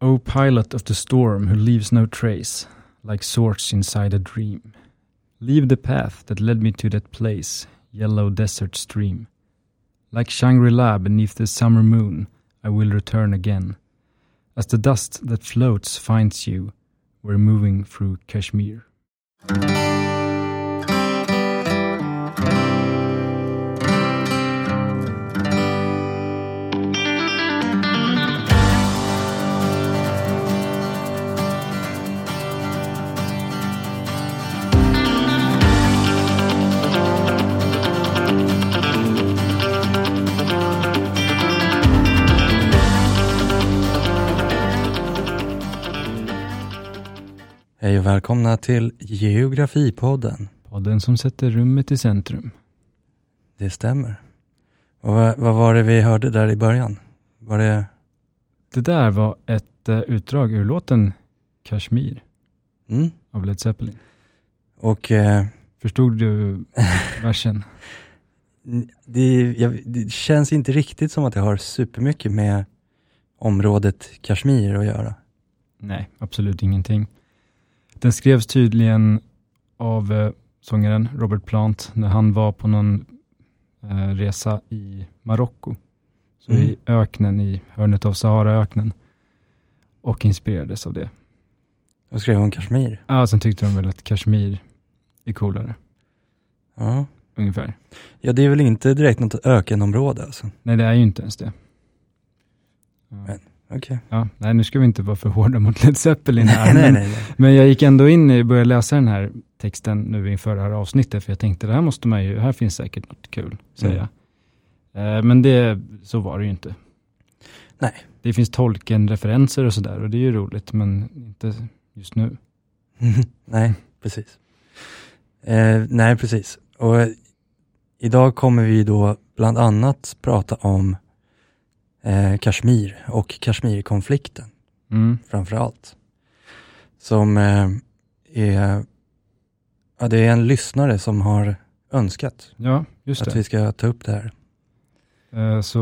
O pilot of the storm who leaves no trace, like swords inside a dream. Leave the path that led me to that place, yellow desert stream. Like Shangri-La beneath the summer moon, I will return again. As the dust that floats finds you, we're moving through Kashmir. Välkomna till Geografipodden. Podden som sätter rummet i centrum. Det stämmer. Och vad, vad var det vi hörde där i början? Var det... Det där var ett eh, utdrag ur låten Kashmir Mm? av Led Zeppelin. Och eh, Förstod du versen? det, jag, det känns inte riktigt som att det har supermycket med området Kashmir att göra. Nej, absolut ingenting. Den skrevs tydligen av eh, sångaren Robert Plant när han var på någon eh, resa i Marocko. Så Mm. i öknen, i hörnet av Saharaöknen. Och inspirerades av det. Och skrev om Kashmir. Ja, sen tyckte de väl att Kashmir är coolare, Ja. ungefär. ja, det är väl inte direkt något ökenområde alltså. Nej, det är ju inte ens det. Ja. Men- Okej. Ja, nej, nu ska vi inte vara för hårda mot Led Zeppelin här. nej, men, nej, nej. men jag gick ändå in och började läsa den här texten nu inför det här avsnittet, för jag tänkte det här måste man ju, här finns säkert något kul, säga. Eh, men det, så var det ju inte. Nej. Det finns tolken-referenser och sådär, och det är ju roligt, men inte just nu. nej, precis. Eh, nej, precis. Och idag kommer vi då bland annat prata om eh, Kashmir och Kashmirkonflikten Mm. framför allt. Som eh, är, ja, det är en lyssnare som har önskat Ja, att det. vi ska ta upp det här. Eh, så,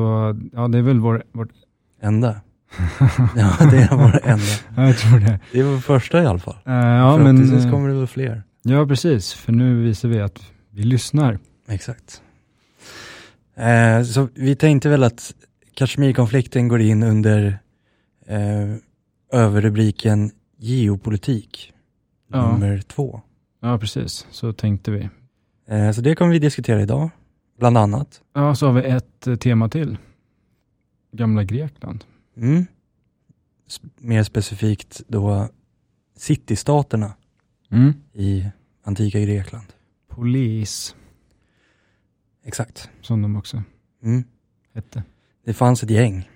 ja, det är väl vår, vårt, Enda. Ja, det är vår enda. ja, jag tror det. Det är vår första i alla fall. Eh, ja, men, Förhoppningsvis eh, kommer det väl fler. ja, precis, för nu visar vi att vi lyssnar. Exakt. Eh, så vi tänkte väl att Kashmirkonflikten går in under eh, överrubriken geopolitik Ja. nummer två. Ja, precis, så tänkte vi. Eh, så det kommer vi diskutera idag, bland annat. Ja, så har vi ett eh, tema till. Gamla Grekland. Mm. Mer specifikt då citystaterna Mm. i antika Grekland. Polis, Exakt. som de också Mm. hette. Det fanns ett gäng.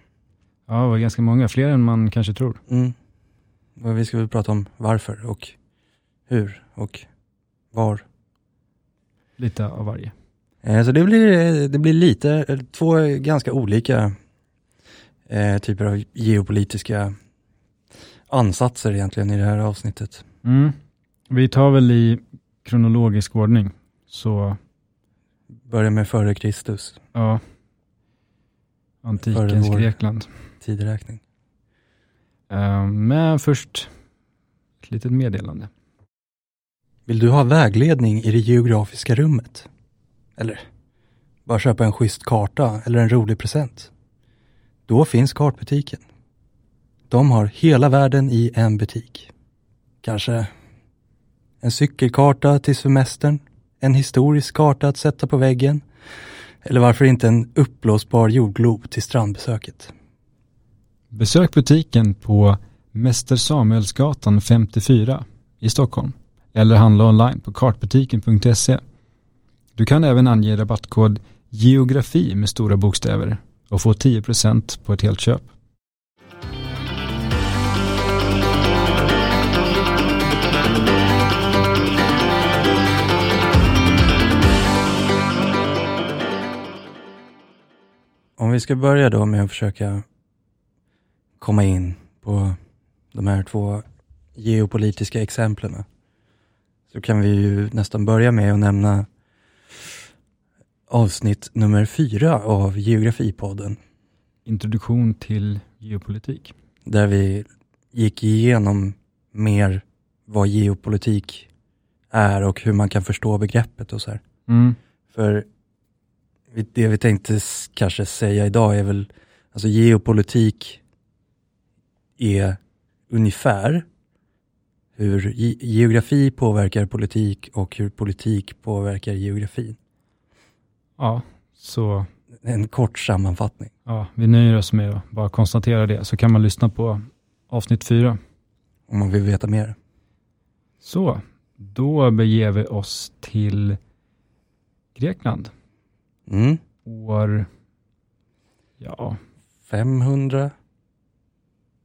Ja, det var ganska många, fler än man kanske tror. Mm. Och vi ska väl prata om varför och hur och var. Lite av varje. Eh, Så det blir, det blir lite, eh, två ganska olika eh, typer av geopolitiska ansatser egentligen i det här avsnittet. Mm. Vi tar väl i kronologisk ordning. Så, Börjar med före Kristus, ja. Antikens Grekland. tideräkning. Eh, Men först ett litet meddelande. Vill du ha vägledning i det geografiska rummet? Eller bara köpa en schysst karta eller en rolig present? Då finns Kartbutiken. De har hela världen i en butik. Kanske en cykelkarta till semestern, en historisk karta att sätta på väggen eller varför inte en uppblåsbar jordglob till strandbesöket. Besök butiken på Mäster Samuelsgatan 54 i Stockholm eller handla online på kartbutiken.se. Du kan även ange rabattkod geografi med stora bokstäver och få 10% på ett helt köp. Om vi ska börja då med att försöka komma in på de här två geopolitiska exemplen. Så kan vi ju nästan börja med att nämna avsnitt nummer fyra av Geografipodden. Introduktion till geopolitik. Där vi gick igenom mer vad geopolitik är och hur man kan förstå begreppet och så här. Mm. För det vi tänkte kanske säga idag är väl, alltså geopolitik är ungefär hur ge- geografi påverkar politik och hur politik påverkar geografin. Ja, så En kort sammanfattning. ja, vi nöjer oss med att bara konstatera det, så kan man lyssna på avsnitt fyra. Om man vill veta mer. Så, då beger vi oss till Grekland. Mm. År, ja, 500,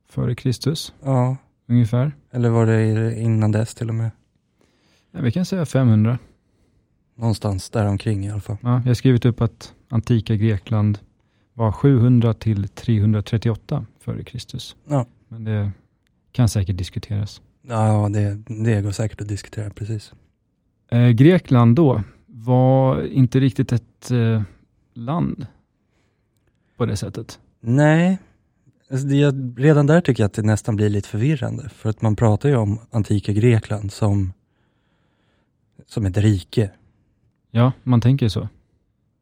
före Kristus ja. ungefär. Eller var det innan dess till och med? Ja, vi kan säga 500. Någonstans däromkring i alla fall. Ja, jag har skrivit upp att antika Grekland var 700 till 338 före Kristus. Ja. Men det kan säkert diskuteras. Ja, det, det går säkert att diskutera, precis. Eh, Grekland då var inte riktigt ett eh, land på det sättet. Nej, alltså det, redan där tycker jag att det nästan blir lite förvirrande. För att man pratar ju om antika Grekland som, som ett rike. Ja, man tänker så.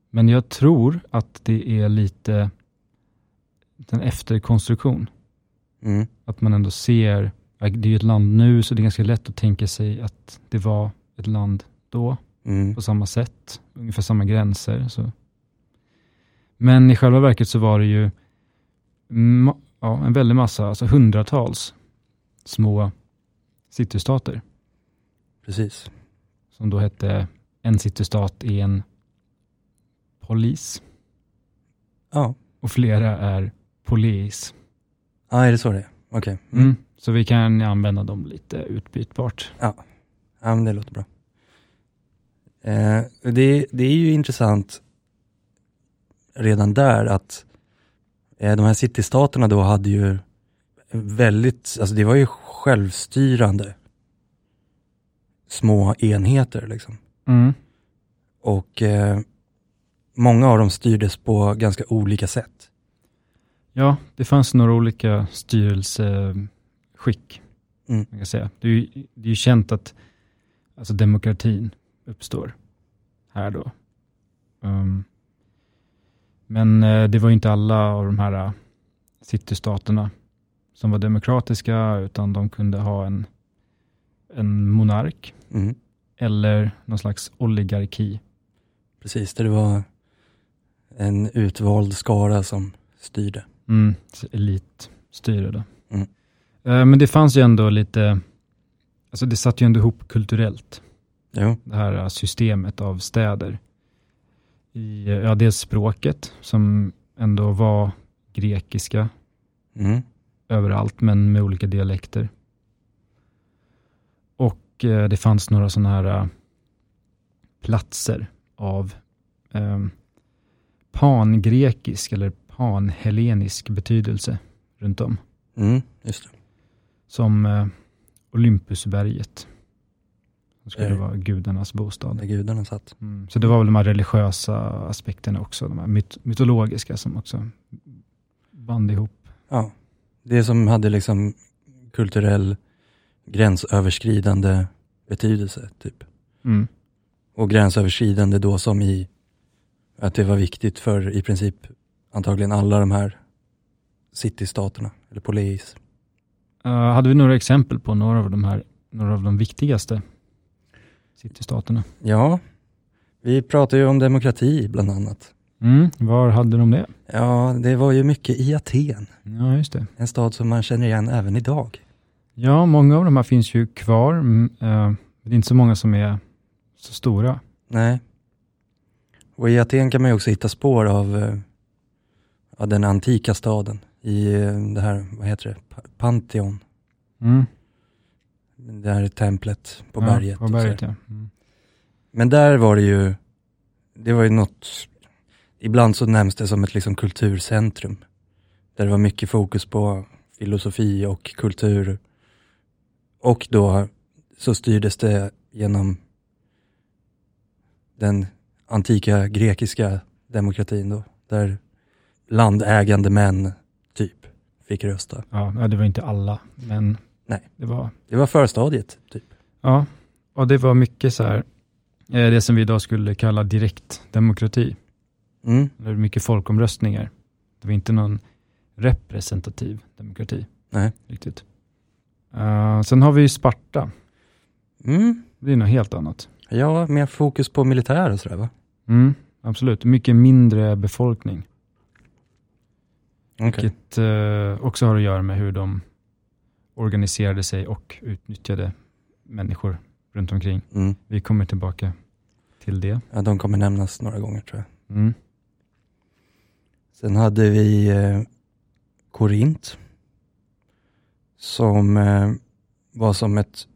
Men jag tror att det är lite en efterkonstruktion. Mm. Att man ändå ser, det är ju ett land nu, så det är ganska lätt att tänka sig att det var ett land då, Mm. på samma sätt, ungefär samma gränser. Så. Men i själva verket så var det ju ja, en väldig massa, alltså hundratals små citystater, Precis. som då hette en citystat i en polis, Ja. och flera är polis. ja, är det så det är? Okej. Mm. Mm. Så vi kan använda dem lite utbytbart. Ja, men det låter bra. Eh, det, det är ju intressant redan där att eh, de här citystaterna då hade ju väldigt, alltså det var ju självstyrande små enheter liksom. Mm. Och eh, många av dem styrdes på ganska olika sätt. Ja, det fanns några olika styrelseskick. Mm. Man kan säga. Det, är ju, det är ju känt att alltså demokratin uppstår här då. Um, men eh, det var inte alla av de här uh, citystaterna som var demokratiska, utan de kunde ha en, en monark Mm. eller någon slags oligarki. Precis, där det var en utvald skara som styrde. Mm, elitstyre då. Mm. Eh, Men det fanns ju ändå lite, alltså det satt ju ändå ihop kulturellt, Jo, det här systemet av städer. I, ja, dels språket som ändå var grekiska mm. överallt, men med olika dialekter. Och eh, det fanns några sådana här eh, platser av eh, pangrekisk eller panhellenisk betydelse runt om. Mm. just det. Som eh, Olympusberget. Som skulle Eh. vara gudarnas bostad. Där gudarna satt. Mm. Så det var väl de här religiösa aspekterna också, de här myt- mytologiska som också band ihop. Ja, det som hade liksom kulturell gränsöverskridande betydelse, typ. Mm. Och gränsöverskridande då som i att det var viktigt för i princip antagligen alla de här citystaterna, eller polis. Eh, hade vi några exempel på några av de här, några av de viktigaste citystaterna? Ja, vi pratar ju om demokrati bland annat. Mm. Var hade de det? Ja, det var ju mycket i Aten, Ja, just det. en stad som man känner igen även idag. Ja, många av de här finns ju kvar. Eh, det är inte så många som är så stora. Nej. Och i Aten kan man ju också hitta spår av, eh, av den antika staden i eh, det här, vad heter det, Pa- Pantheon. Mm. Det här templet på ja, berget. På berget, ja. Mm. Men där var det ju, det var ju något, ibland så nämns det som ett liksom kulturcentrum. Där det var mycket fokus på filosofi och kultur. Och då så styrdes det genom den antika grekiska demokratin då. Där landägande män typ fick rösta. Ja, det var inte alla, men Nej. det var, Det var förstadiet, typ. ja, och det var mycket så här, eh, det som vi idag skulle kalla direktdemokrati, Mm. eller mycket folkomröstningar. Det var inte någon representativ demokrati Nej. riktigt. Eh, sen har vi ju Sparta, Mm. det är något helt annat. Ja, mer fokus på militär och sådär va? Mm, absolut, mycket mindre befolkning. Okej. Vilket eh, också har att göra med hur de organiserade sig och utnyttjade människor runt omkring. Mm. Vi kommer tillbaka till det. Ja, de kommer nämnas några gånger tror jag. Mm. Sen hade vi eh, Korint. Som eh, var som ett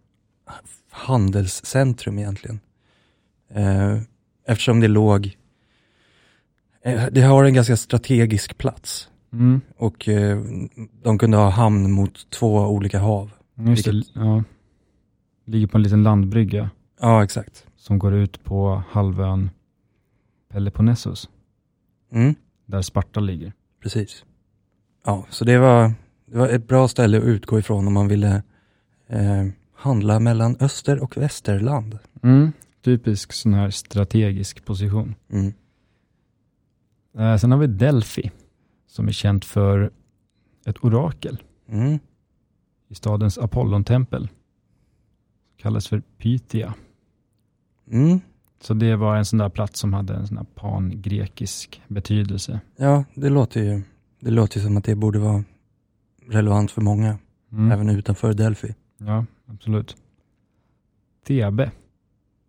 handelscentrum egentligen. Eh, eftersom det låg, eh, det har en ganska strategisk plats. Mm. Och eh, de kunde ha hamn mot två olika hav. Just det, Vilket- ja. Ligger på en liten landbrygga Ja, exakt. som går ut på halvön Peloponnesos, Mm, där Sparta ligger. precis. Ja, så det var, det var ett bra ställe att utgå ifrån om man ville eh, handla mellan öster och västerland. Mm. Typisk sån här strategisk position. Mm. Eh, sen har vi Delphi, som är känt för ett orakel Mm. i stadens Apollontempel. Kallas för Pythia. Mm. Så det var en sån där plats som hade en sån här pangrekisk betydelse. Ja, det låter ju det låter ju som att det borde vara relevant för många, Mm. även utanför Delphi. Ja, absolut. Thebe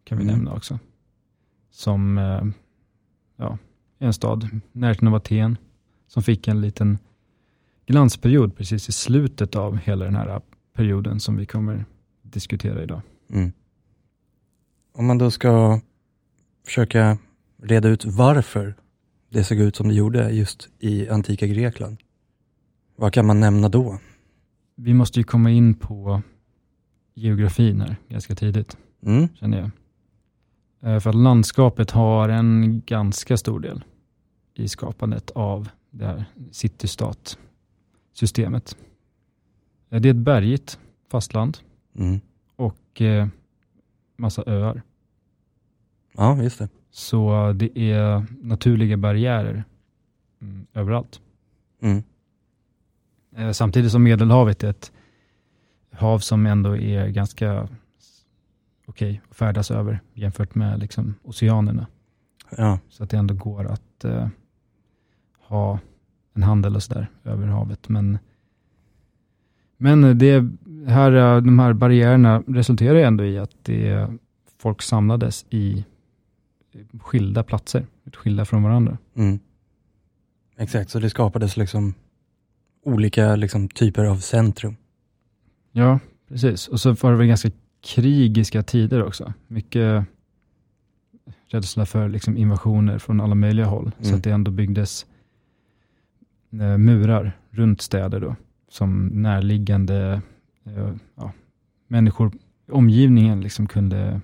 kan vi Mm. nämna också. Som eh, ja, är en stad närheten av Aten som fick en liten glansperiod precis i slutet av hela den här perioden som vi kommer diskutera idag. Mm. Om man då ska försöka reda ut varför det såg ut som det gjorde just i antika Grekland. Vad kan man nämna då? Vi måste ju komma in på geografin här ganska tidigt, Mm. känner jag. Eh, För att landskapet har en ganska stor del i skapandet av det här city-stat-systemet. Det är ett bergigt fastland Mm. och eh, massa öar. Ja, just det. Så det är naturliga barriärer mm, överallt. Mm. Eh, Samtidigt som Medelhavet är ett hav som ändå är ganska okej att färdas över jämfört med liksom, oceanerna. Ja, Så att det ändå går att eh, ha en handel och sådär över havet. Men, men det här, eh, de här barriärerna resulterar ju ändå i att det, folk samlades i skilda platser, skilda från varandra. mm. exakt. Så det skapades liksom olika liksom, typer av centrum. Ja, precis. Och så var det väl ganska krigiska tider också. Mycket rädsla för liksom invasioner från alla möjliga håll. Så Mm. att det ändå byggdes murar runt städer då. Som närliggande eh, ja, människor omgivningen liksom kunde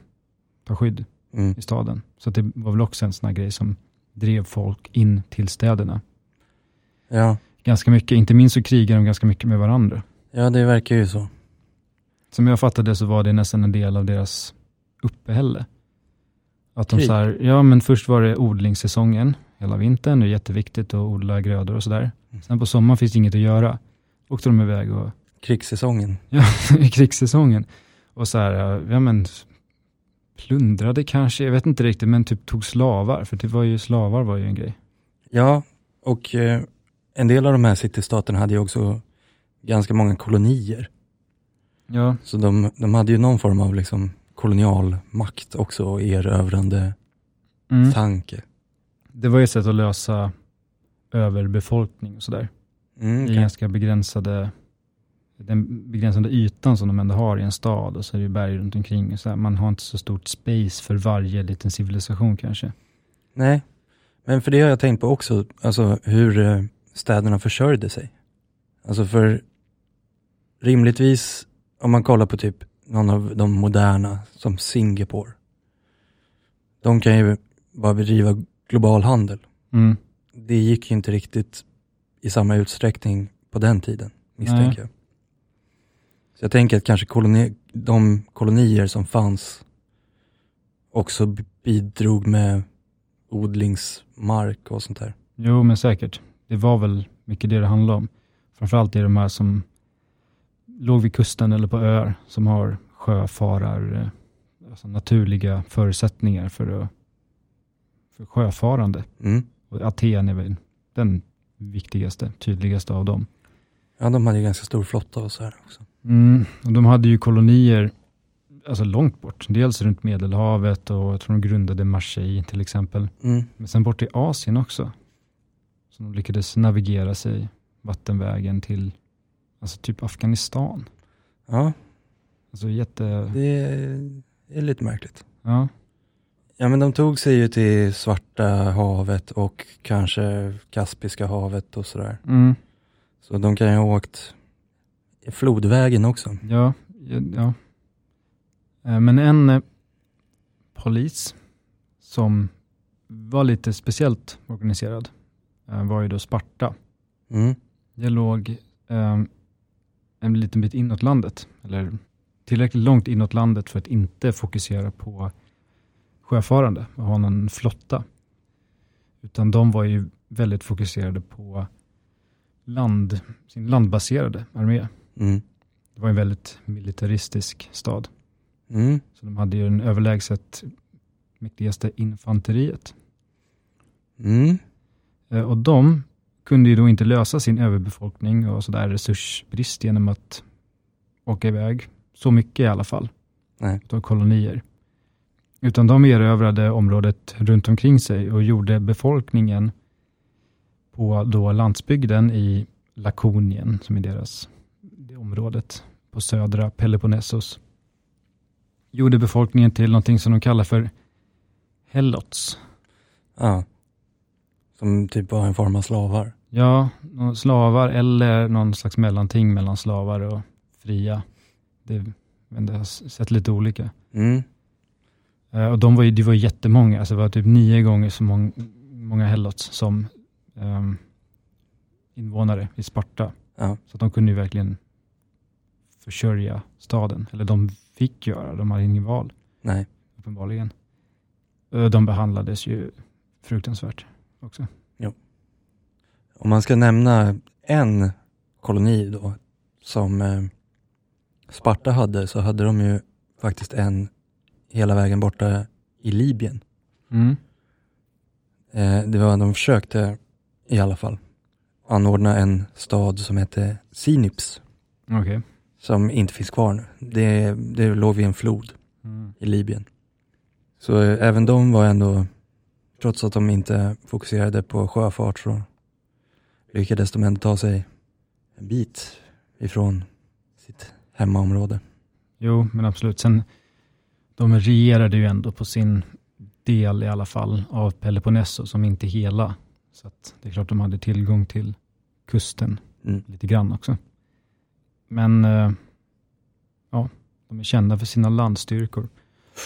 ta skydd Mm. i staden. Så det var väl också en sån här grej som drev folk in till städerna. Ja. Ganska mycket, inte minst så krigar de ganska mycket med varandra. ja, det verkar ju så. Som jag fattade så var det nästan en del av deras uppehälle. Att de Krig? så här, ja men först var det odlingssäsongen hela vintern, det är jätteviktigt att odla grödor och sådär. Mm. Sen på sommaren finns det inget att göra. Åkte de iväg och, Krigssäsongen. ja, i krigssäsongen. Och så här, ja men plundrade kanske, jag vet inte riktigt, men typ tog slavar, för det var ju slavar var ju en grej. Ja, och eh, en del av de här citystaterna hade ju också ganska många kolonier. Ja, Så de, de hade ju någon form av liksom kolonialmakt också och erövrande mm. tanke. Det var ju ett sätt att lösa överbefolkning och sådär. Mm, i okej. ganska begränsade den begränsade ytan som de ändå har i en stad och så är det ju berg runt omkring. Och så. Man har inte så stort space för varje liten civilisation kanske. Nej, men för det har jag tänkt på också, alltså hur eh, städerna försörjde sig. Alltså för rimligtvis, om man kollar på typ någon av de moderna, som Singapore. De kan ju bara bedriva global handel. Mm. Det gick ju inte riktigt i samma utsträckning på den tiden, misstänker jag. Så jag tänker att kanske koloni, de kolonier som fanns också bidrog med odlingsmark och sånt där. Jo, men säkert. Det var väl mycket det det handlade om. Framförallt är de här som låg vid kusten eller på öar som har sjöfarar, eh, alltså naturliga förutsättningar för, att, för sjöfarande. Mm. Och Aten är väl den viktigaste, tydligaste av dem. Ja, de hade ju ganska stor flotta och så här också. Mm, och de hade ju kolonier alltså långt bort. Dels runt Medelhavet och jag tror de grundade Marseille till exempel. Mm. Men sen bort i Asien också. Så de lyckades navigera sig vattenvägen till alltså typ Afghanistan. Ja, Alltså jätte... det är, lite märkligt. Ja, Ja, men de tog sig ju till Svarta havet och kanske Kaspiska havet och sådär. mm, Så de kan ju ha åkt flodvägen också. ja, ja. Eh, Men en eh, polis som var lite speciellt organiserad eh, var ju då Sparta. Mm. Det låg eh, en liten bit inåt landet, eller tillräckligt långt inåt landet för att inte fokusera på sjöfarande och ha någon flotta. Utan de var ju väldigt fokuserade på land, sin landbaserade armé. Mm. Det var en väldigt militaristisk stad. Mm. Så de hade ju den överlägset mäktigaste infanteriet. Mm. Eh, Och de kunde ju då inte lösa sin överbefolkning och sådär resursbrist genom att åka iväg, så mycket i alla fall, Nej. av kolonier. Utan de erövrade området runt omkring sig och gjorde befolkningen på då landsbygden i Lakonien, som är deras det området på södra Peloponnesos, gjorde befolkningen till någonting som de kallar för helots. Ja. Som typ var en form av slavar. Ja, slavar eller någon slags mellanting mellan slavar och fria. Det, men det har sett lite olika. Mm. Eh, och de var ju, det var jättemånga, alltså det var typ nio gånger så mång, många helots som ehm, invånare i Sparta. Ja. Så att de kunde ju verkligen försörja staden. Eller de fick göra, de hade ingen val Nej. uppenbarligen. Eh, De behandlades ju fruktansvärt också. Om man ska nämna en koloni då som eh, Sparta hade så hade de ju faktiskt en hela vägen borta i Libyen. Mm. Eh, det var, de försökte i alla fall anordna en stad som hette Sinips Okej. som inte finns kvar nu. Det, det låg vid en flod Mm. i Libyen. Så eh, även de var ändå, trots att de inte fokuserade på sjöfart så lyckades de ändå ta sig en bit ifrån sitt hemmaområde. Jo, men absolut. Sen, de regerade ju ändå på sin del i alla fall av Peloponneso, som inte hela. Så det är klart de hade tillgång till kusten Mm. lite grann också. Men eh, ja, de är kända för sina landstyrkor.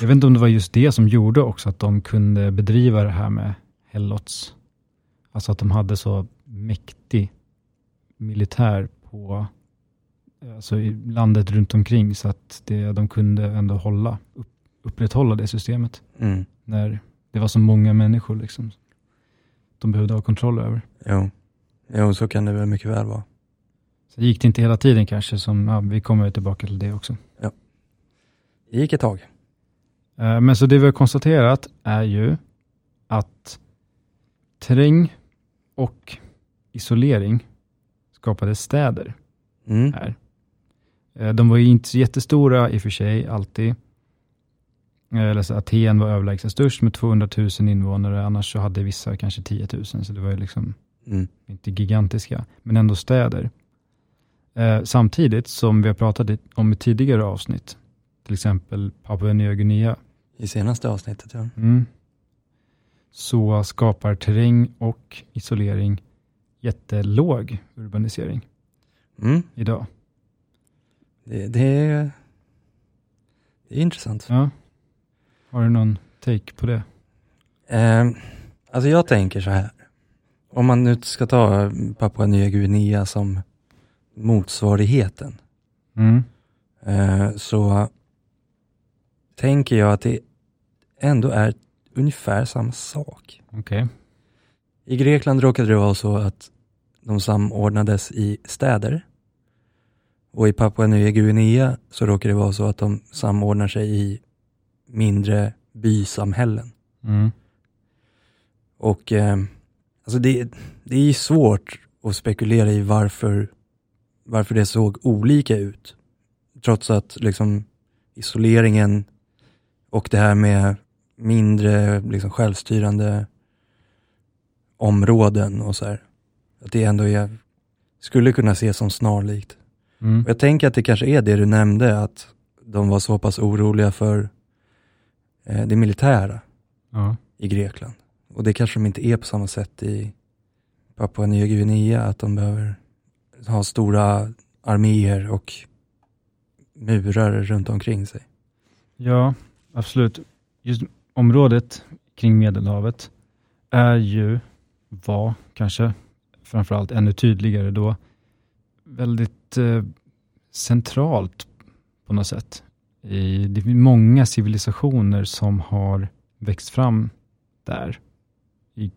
Jag vet inte om det var just det som gjorde också att de kunde bedriva det här med Helots. Alltså att de hade så mäktig militär på alltså i landet runt omkring så att det, de kunde ändå hålla, upp, upprätthålla det systemet Mm. när det var så många människor liksom. De behövde ha kontroll över. Jo. jo, så kan det väl mycket väl vara. Så gick det inte hela tiden kanske, som, ja, vi kommer tillbaka till det också. Det gick ett tag. Eh, Men så det vi har konstaterat är ju att terräng och isolering skapade städer Mm. här. Eh, De var ju inte jättestora i och för sig, alltid. Eh, Eller så Aten var överlägset störst med 200 000 invånare, annars så hade vissa kanske 10 000, så det var ju liksom Mm. inte gigantiska, men ändå städer. Eh, samtidigt som vi har pratat om i tidigare avsnitt, till exempel Papua Nya Guinea, I senaste avsnittet, ja. mm, så skapar terräng och isolering jättelåg urbanisering Mm. idag. Det, det, är, det är intressant. Ja. Har du någon take på det? Eh, alltså jag tänker så här. Om man nu ska ta Papua Nya Guinea som motsvarigheten Mm. eh, så tänker jag att det ändå är ungefär samma sak. Okej. I Grekland råkade det vara så att de samordnades i städer och i Papua Nya Guinea så råkade det vara så att de samordnar sig i mindre bysamhällen. Mm. Och eh, alltså det, det är ju svårt att spekulera i varför, varför det såg olika ut. Trots att liksom isoleringen och det här med mindre liksom, självstyrande områden och så här. Att det ändå är, skulle kunna ses som snarlikt. Mm. Jag tänker att det kanske är det du nämnde, att de var så pass oroliga för det militära Ja. i Grekland. Och det kanske de inte är på samma sätt i Papua Nya Guinea, att de behöver ha stora arméer och murar runt omkring sig. ja, absolut. Just området kring Medelhavet är ju, var kanske framförallt ännu tydligare då, väldigt eh, centralt på något sätt. I, det är många civilisationer som har växt fram där, i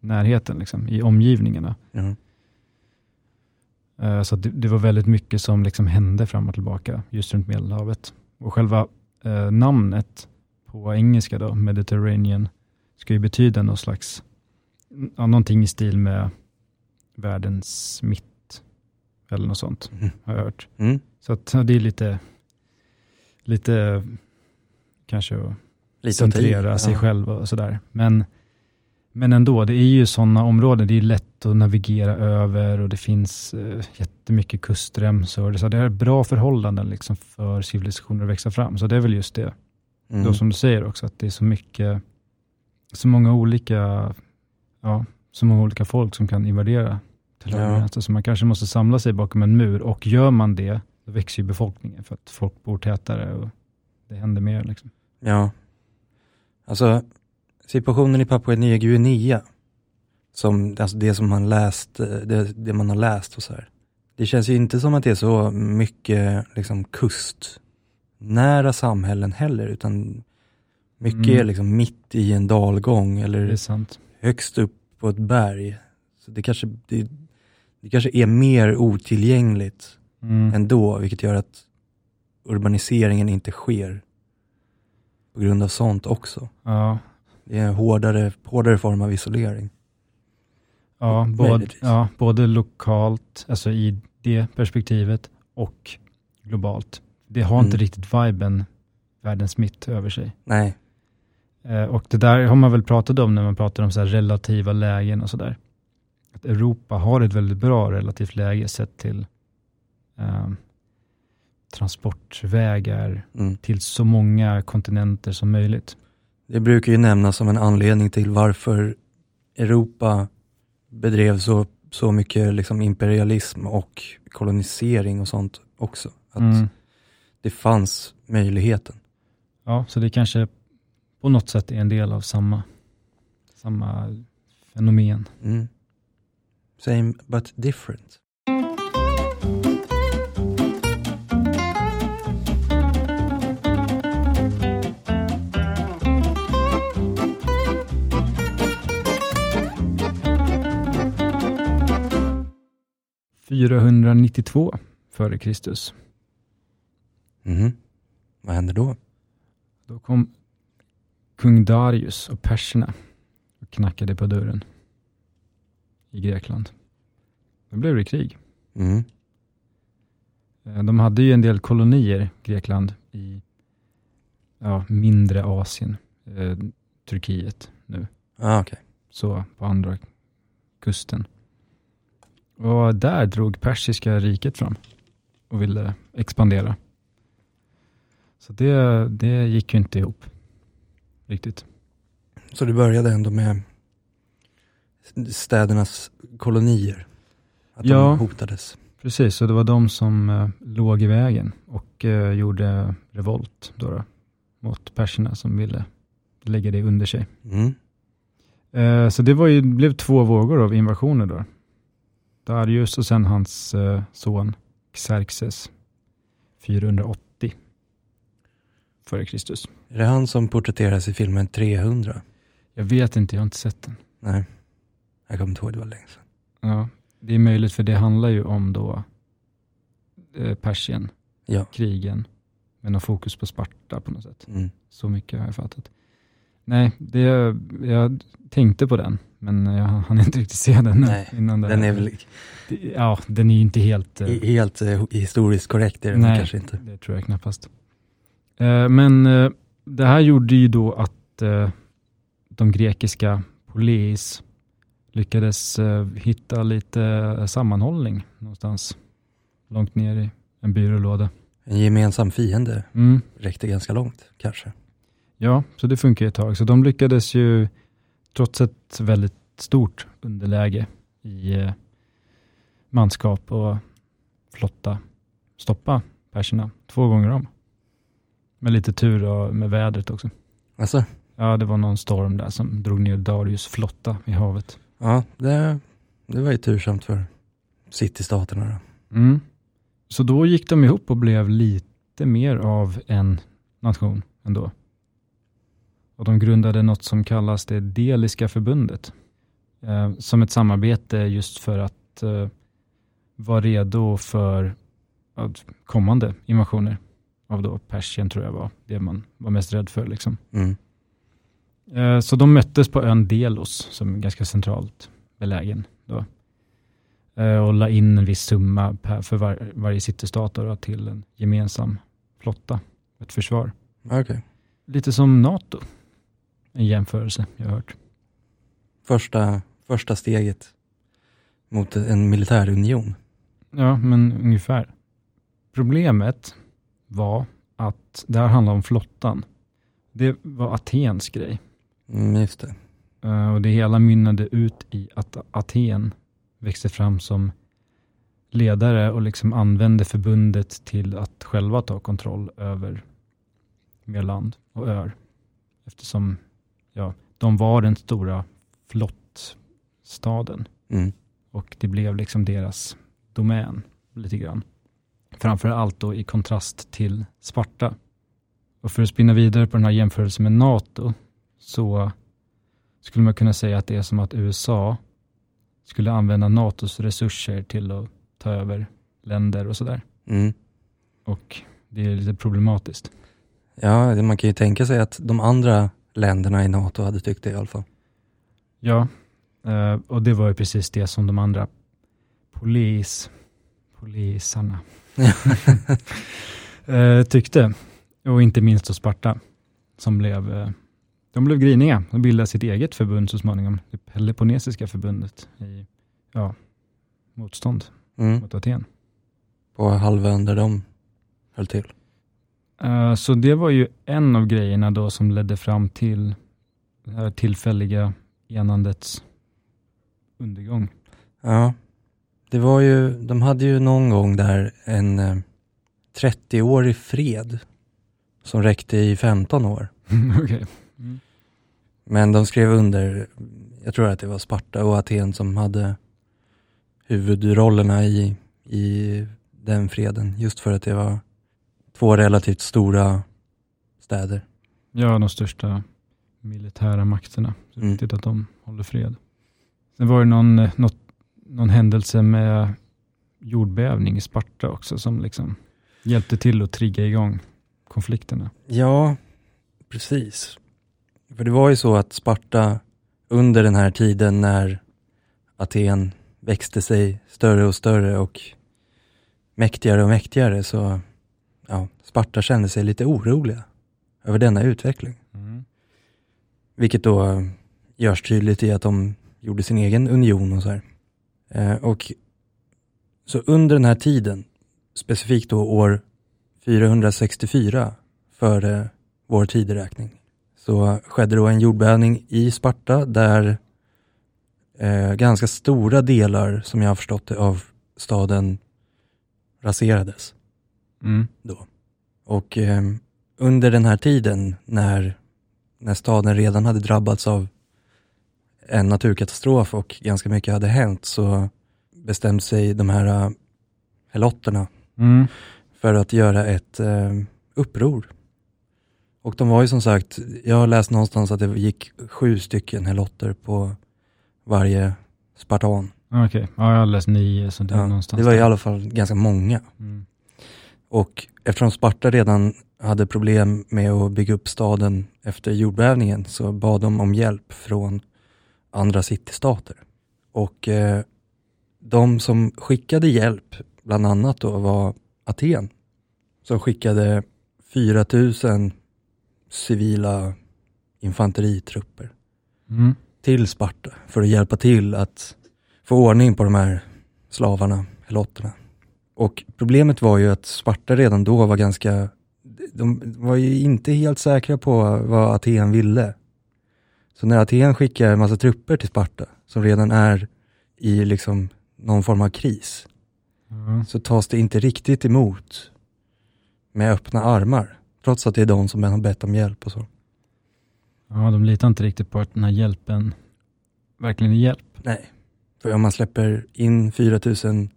närheten, liksom, i omgivningarna. Eh, Så det, det var väldigt mycket som liksom hände fram och tillbaka just runt Medelhavet. Och själva eh, namnet på engelska då, Mediterranean, ska ju betyda någon slags, ja, någonting i stil med världens mitt, eller något sånt, Mm. har jag hört. Mm. Så att ja, det är lite, lite kanske att Lite centrera sig Ja. själv och sådär. Men, men ändå, det är ju sådana områden, det är lätt att navigera över och det finns eh, jättemycket kustremsor. Så det är bra förhållanden liksom för civilisationer att växa fram. Så det är väl just det, Mm. då som du säger också, att det är så mycket, så många olika, ja, så många olika folk som kan invadera till Ja. vänster. Så man kanske måste samla sig bakom en mur och gör man det, då växer ju befolkningen för att folk bor tätare och det händer mer. Liksom. Ja. Alltså, situationen i Papua Nya Guinea, som, alltså det som man läst, eh, det, det man har läst och så här. Det känns ju inte som att det är så mycket liksom kustnära samhällen heller, utan mycket Mm. är liksom mitt i en dalgång eller högst upp på ett berg. Så det kanske, det, det kanske är mer otillgängligt Mm. ändå, vilket gör att urbaniseringen inte sker på grund av sånt också. Ja, Det är en hårdare, hårdare form av isolering. ja, både, ja, både lokalt, alltså i det perspektivet, och globalt. Det har inte Mm. riktigt viben världens mitt över sig. Nej, Eh, och det där har man väl pratat om när man pratar om så här relativa lägen och sådär. Att Europa har ett väldigt bra relativt läge sett till eh, transportvägar mm. till så många kontinenter som möjligt. det brukar ju nämnas som en anledning till varför Europa bedrev så, så mycket liksom imperialism och kolonisering och sånt också. Att Mm. det fanns möjligheten. Ja, så det kanske på något sätt är en del av samma, samma fenomen. Mm. Same but different. 492 före Kristus. Mhm. Vad händer då? Då kom kung Darius och perserna och knackade på dörren i Grekland. Då blev det krig. Mm. De hade ju en del kolonier, Grekland, i ja, mindre Asien, eh, Turkiet nu, Ah, okej. så på andra kusten. Och där drog persiska riket fram och ville expandera. Så det, det gick ju inte ihop riktigt. Så det började ändå med städernas kolonier? Att Ja. de hotades? Precis, så det var de som eh, låg i vägen och eh, gjorde revolt då då, mot perserna som ville lägga det under sig. Mm. Eh, så det var ju, blev två vågor av invasioner då. Darius och sen hans eh, son Xerxes 480 före Kristus. Är det han som porträtteras i filmen 300? Jag vet inte, jag har inte sett den. Nej, jag kommer inte ihåg, det var länge sedan. Ja, det är möjligt för det handlar ju om då eh, Persien, Ja. krigen, men har fokus på Sparta på något sätt. Mm. Så mycket har jag fattat. Nej, det, jag tänkte på den, men jag hann inte riktigt se den Nej, innan Den är väl Ja, den är ju inte helt... eh, i- helt eh, historiskt korrekt, är den Nej. kanske inte. Det tror jag knappast. Eh, Men eh, det här gjorde ju då att eh, de grekiska polis lyckades eh, hitta lite eh, sammanhållning någonstans långt ner i en byrålåda. En gemensam fiende Mm. räckte ganska långt, kanske. Ja, så det funkar ett tag. Så de lyckades ju, trots ett väldigt stort underläge i eh, manskap och flotta, stoppa perserna två gånger om. Med lite tur och med vädret också. Alltså, Ja, det var någon storm där som drog ner Darius flotta i havet. ja, det, det var ju tursamt för citystaterna då. Mm. Så då gick de ihop och blev lite mer av en nation ändå. Och de grundade något som kallas det Deliska förbundet. Eh, som ett samarbete just för att eh, vara redo för att kommande invasioner av då Persien tror jag var det man var mest rädd för. Liksom. Mm. Eh, Så de möttes på ön Delos som är ganska centralt belägen. Då. Eh, Och la in en viss summa per, för var, varje citystat då, till en gemensam flotta, ett försvar. Okej. Lite som NATO, en jämförelse jag har hört. Första, första steget mot en militärunion. Ja, men ungefär. Problemet var att det här handlar om flottan. Det var Atens grej. Mm, just det. Eh, Och det hela mynnade ut i att Aten växte fram som ledare och liksom använde förbundet till att själva ta kontroll över mer land och öar. Eftersom ja, de var den stora flottstaden Mm. och det blev liksom deras domän lite grann. Framför allt då i kontrast till Sparta. Och för att spinna vidare på den här jämförelsen med NATO så skulle man kunna säga att det är som att USA skulle använda NATOs resurser till att ta över länder och sådär. Mm. Och det är lite problematiskt. Ja, man kan ju tänka sig att de andra länderna i NATO hade tyckt det i alla fall. Ja, eh, och det var ju precis det som de andra polis, polisarna eh, tyckte. Och inte minst då Sparta, som blev, eh, de blev griniga och bildade sitt eget förbund så småningom, det Peloponnesiska förbundet i ja, motstånd Mm. mot Aten. På halvön där de höll till. Eh, Så det var ju en av grejerna då som ledde fram till det här tillfälliga enandets undergång. Ja, det var ju, de hade ju någon gång där en eh, 30-årig fred som räckte i 15 år. Okej. Men de skrev under, jag tror att det var Sparta och Aten som hade huvudrollerna i, i den freden. Just för att det var två relativt stora städer. Ja, de största militära makterna. Så det är Mm. viktigt att de håller fred. Sen var det någon, eh, något, någon händelse med jordbävning i Sparta också som liksom hjälpte till att trigga igång konflikterna. Ja, precis. För det var ju så att Sparta under den här tiden när Aten växte sig större och större och mäktigare och mäktigare så ja, Sparta kände sig lite oroliga över denna utveckling. Vilket då eh, görs tydligt i att de gjorde sin egen union och så här. Eh, och så under den här tiden, specifikt då år 464 före vår tideräkning, så skedde då en jordbävning i Sparta där eh, ganska stora delar, som jag har förstått det, av staden raserades. Mm. Och eh, under den här tiden när, när staden redan hade drabbats av en naturkatastrof och ganska mycket hade hänt så bestämt sig de här helotterna Mm. för att göra ett eh, uppror. Och de var ju som sagt, jag har läst någonstans att det gick sju stycken helotter på varje spartan. Okej, ja, jag har läst nio, så det Ja, någonstans det var i där. alla fall ganska många. Mm. Och eftersom Sparta redan hade problem med att bygga upp staden efter jordbävningen så bad de om hjälp från andra citystater. Och eh, de som skickade hjälp, bland annat då, var Aten. Som skickade 4000 civila infanteritrupper Mm. till Sparta för att hjälpa till att få ordning på de här slavarna, helotterna. Och problemet var ju att Sparta redan då var ganska, de var ju inte helt säkra på vad Aten ville. Så när Aten skickar en massa trupper till Sparta, som redan är i liksom någon form av kris, Ja. så tas det inte riktigt emot med öppna armar. Trots att det är de som har bett om hjälp och så. ja, de litar inte riktigt på att den här hjälpen verkligen är hjälp. Nej, för om man släpper in 4000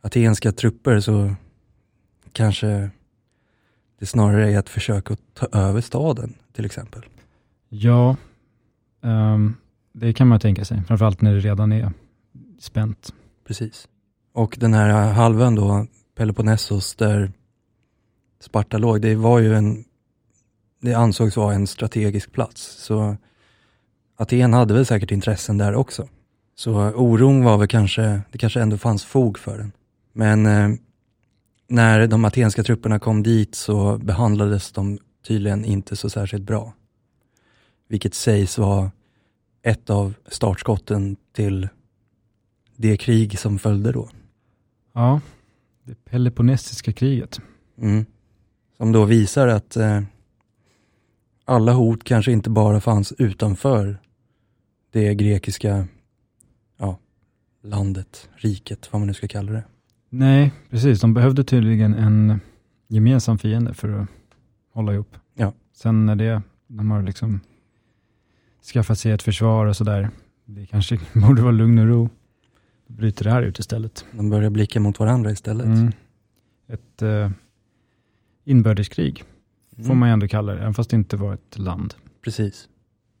atenska trupper så kanske det snarare är ett försök att ta över staden till exempel. Ja, ehm, det kan man tänka sig. Framförallt när det redan är spänt. Precis. Och den här halvön då, Peloponnesos, där Sparta låg, det var ju en, det ansågs vara en strategisk plats. Så Aten hade väl säkert intressen där också. Så oron var väl kanske, det kanske ändå fanns fog för den. Men eh, när de atenska trupperna kom dit så behandlades de tydligen inte så särskilt bra. Vilket sägs vara ett av startskotten till det krig som följde då. Ja, det Peloponnesiska kriget. Mm. Som då visar att eh, alla hot kanske inte bara fanns utanför det grekiska ja, landet, riket, vad man nu ska kalla det. Nej, precis. De behövde tydligen en gemensam fiende för att hålla ihop. Ja. Sen när det, de har liksom skaffat sig ett försvar och sådär, det kanske borde vara lugn och ro. Då bryter det här ut istället. De börjar blicka mot varandra istället. Mm. Ett eh, inbördeskrig får Mm. man ju ändå kalla det, även fast det inte var ett land. Precis.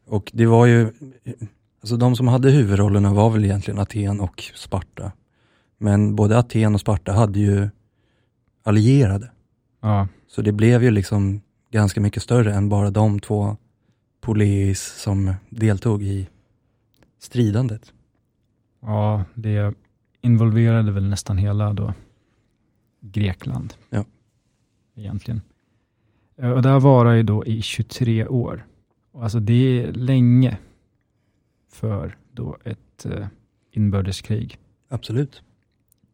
Och det var ju, alltså de som hade huvudrollerna var väl egentligen Aten och Sparta. Men både Aten och Sparta hade ju allierade. Ja, Så det blev ju liksom ganska mycket större än bara de två poleis som deltog i stridandet. ja det involverade väl nästan hela då Grekland. Ja. Egentligen. Eh, Och det här varar ju då i 23 år. Och alltså det är länge för då ett eh, inbördeskrig. Absolut.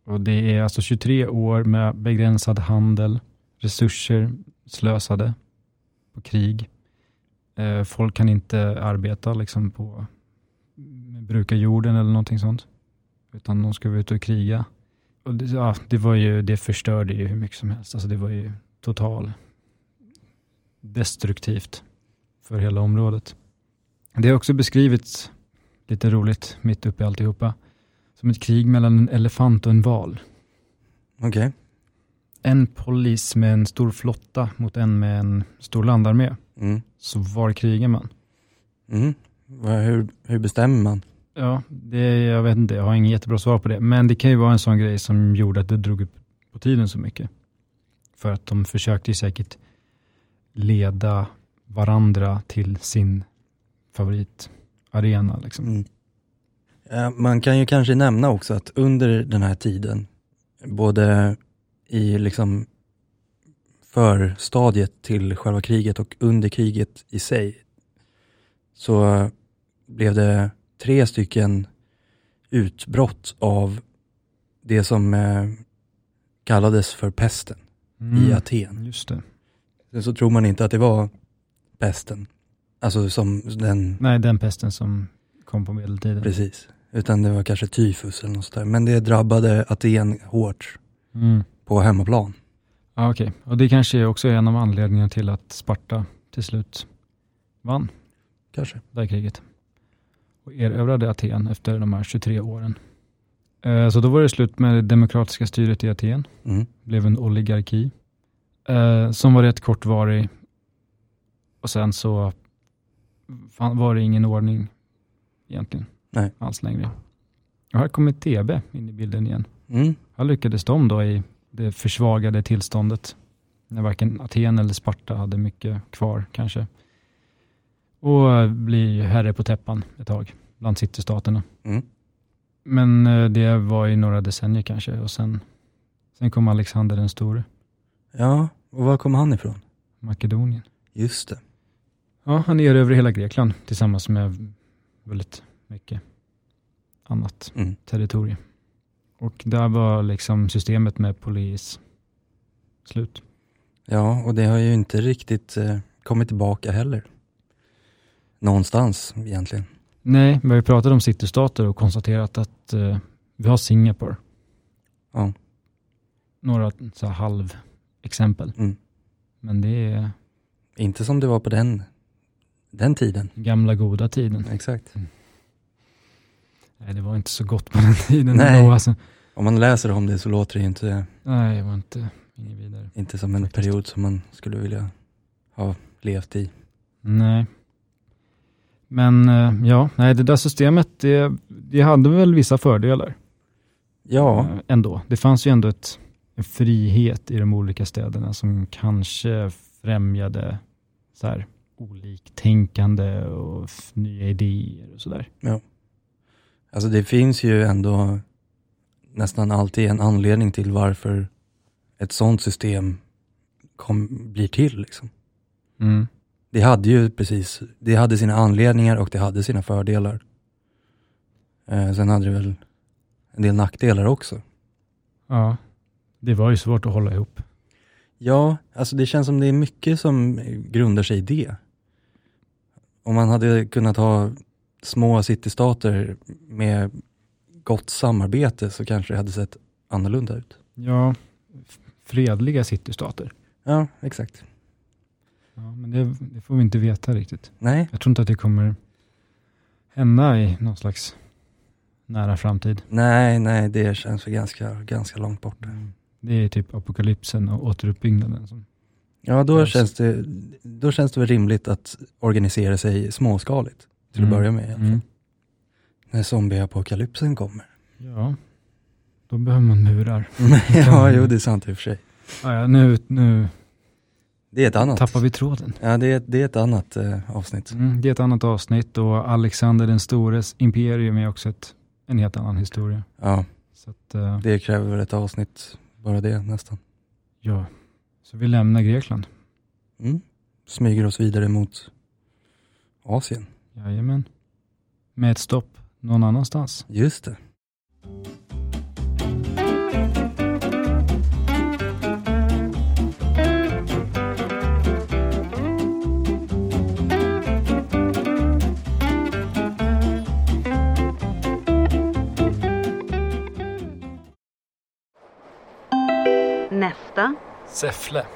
Och det är alltså 23 år med begränsad handel, resurser slösade på krig. Eh, folk kan inte arbeta liksom på bruka jorden eller någonting sånt. Utan de ska vara ute och kriga. Och det, ja, det, var ju, det förstörde ju hur mycket som helst. Alltså det var ju total destruktivt för hela området. Det har också beskrivits, lite roligt, mitt uppe i alltihopa, som ett krig mellan en elefant och en val. Okej. En polis med en stor flotta mot en med en stor landarmé. Mm. Så var krigar man? Mm. Hur, hur bestämmer man? Ja, det, jag vet inte, jag har inget jättebra svar på det. Men det kan ju vara en sån grej som gjorde att det drog upp på tiden så mycket. För att de försökte ju säkert leda varandra till sin favoritarena. Liksom. Mm. Eh, Man kan ju kanske nämna också att under den här tiden, både i liksom förstadiet till själva kriget och under kriget i sig, så blev det tre stycken utbrott av det som eh, kallades för pesten i Mm, Aten. Just det. Sen så tror man inte att det var pesten, alltså som den Nej, den pesten som kom på medeltiden. Precis. Utan det var kanske tyfus eller något sånt där. Men det drabbade Aten hårt Mm. på hemmaplan. Ja, Okej, och det kanske är också en av anledningarna till att Sparta till slut vann Kanske. det här kriget och erövrade Aten efter de här 23 åren. Eh, Så då var det slut med det demokratiska styret i Aten. Mm. blev en oligarki. Eh, som var rätt kortvarig. Och sen så var det ingen ordning egentligen. Nej. Alls längre. Och här kommer TB in i bilden igen. Mm. Här lyckades de då i det försvagade tillståndet. När varken Aten eller Sparta hade mycket kvar kanske. Och eh, bli herre på täppan ett tag bland citystaterna. Mm. Men eh, det var i några decennier kanske och sen, sen kom Alexander den store, Ja, och var kom han ifrån? Makedonien. Just det. Ja, han erövrade hela Grekland tillsammans med väldigt mycket annat Mm. territorium. Och där var liksom systemet med polis slut. Ja, och det har ju inte riktigt eh, kommit tillbaka heller. Någonstans egentligen. Nej, vi har ju pratat om citystater och konstaterat att eh, vi har Singapore. Ja. Några så här halv exempel. Mm. Men det är Inte som det var på den, den tiden. gamla goda tiden. Exakt. Nej, det var inte så gott på den tiden. Nej. ändå, Alltså. Om man läser om det så låter det inte, Nej, det var inte inget vidare. inte som en Faktiskt. period som man skulle vilja ha levt i. Nej. Men eh, ja, nej, det där systemet, det, det hade väl vissa fördelar. Ja, eh, Ändå. Det fanns ju ändå ett, en frihet i de olika städerna som kanske främjade så här, oliktänkande och nya idéer och sådär. Alltså det finns ju ändå nästan alltid en anledning till varför ett sånt system kom, blir till. Liksom. Mm. Det hade ju precis, det hade sina anledningar och det hade sina fördelar. Eh, sen hade det väl en del nackdelar också. Ja, det var ju svårt att hålla ihop. Ja, alltså det känns som det är mycket som grundar sig i det. Om man hade kunnat ha små citystater med gott samarbete så kanske det hade sett annorlunda ut. Ja, fredliga citystater. Ja, exakt. Ja, men det, det får vi inte veta riktigt. Nej, Jag tror inte att det kommer hända i någon slags nära framtid. nej, nej, det känns väl ganska, ganska långt bort. Det är typ apokalypsen och återuppbyggnaden. Som, Ja, då känns, det, då känns det väl rimligt att organisera sig småskaligt till att Mm. börja med. i alla fall. mm. När zombieapokalypsen kommer. Ja, då behöver man murar. ja, jo det är sant i och för sig. Ja, ja, nu, nu Det är ett annat. tappar vi tråden. Ja, det är, det är ett annat eh, avsnitt. Mm, det är ett annat avsnitt och Alexander den stores imperium är också ett, en helt annan historia. Ja, Så att, eh, det kräver väl ett avsnitt, bara det nästan. ja, så vi lämnar Grekland. Mm. Smyger oss vidare mot Asien. Jajamän. Med ett stopp någon annanstans. Just det. Nästa, Säffle.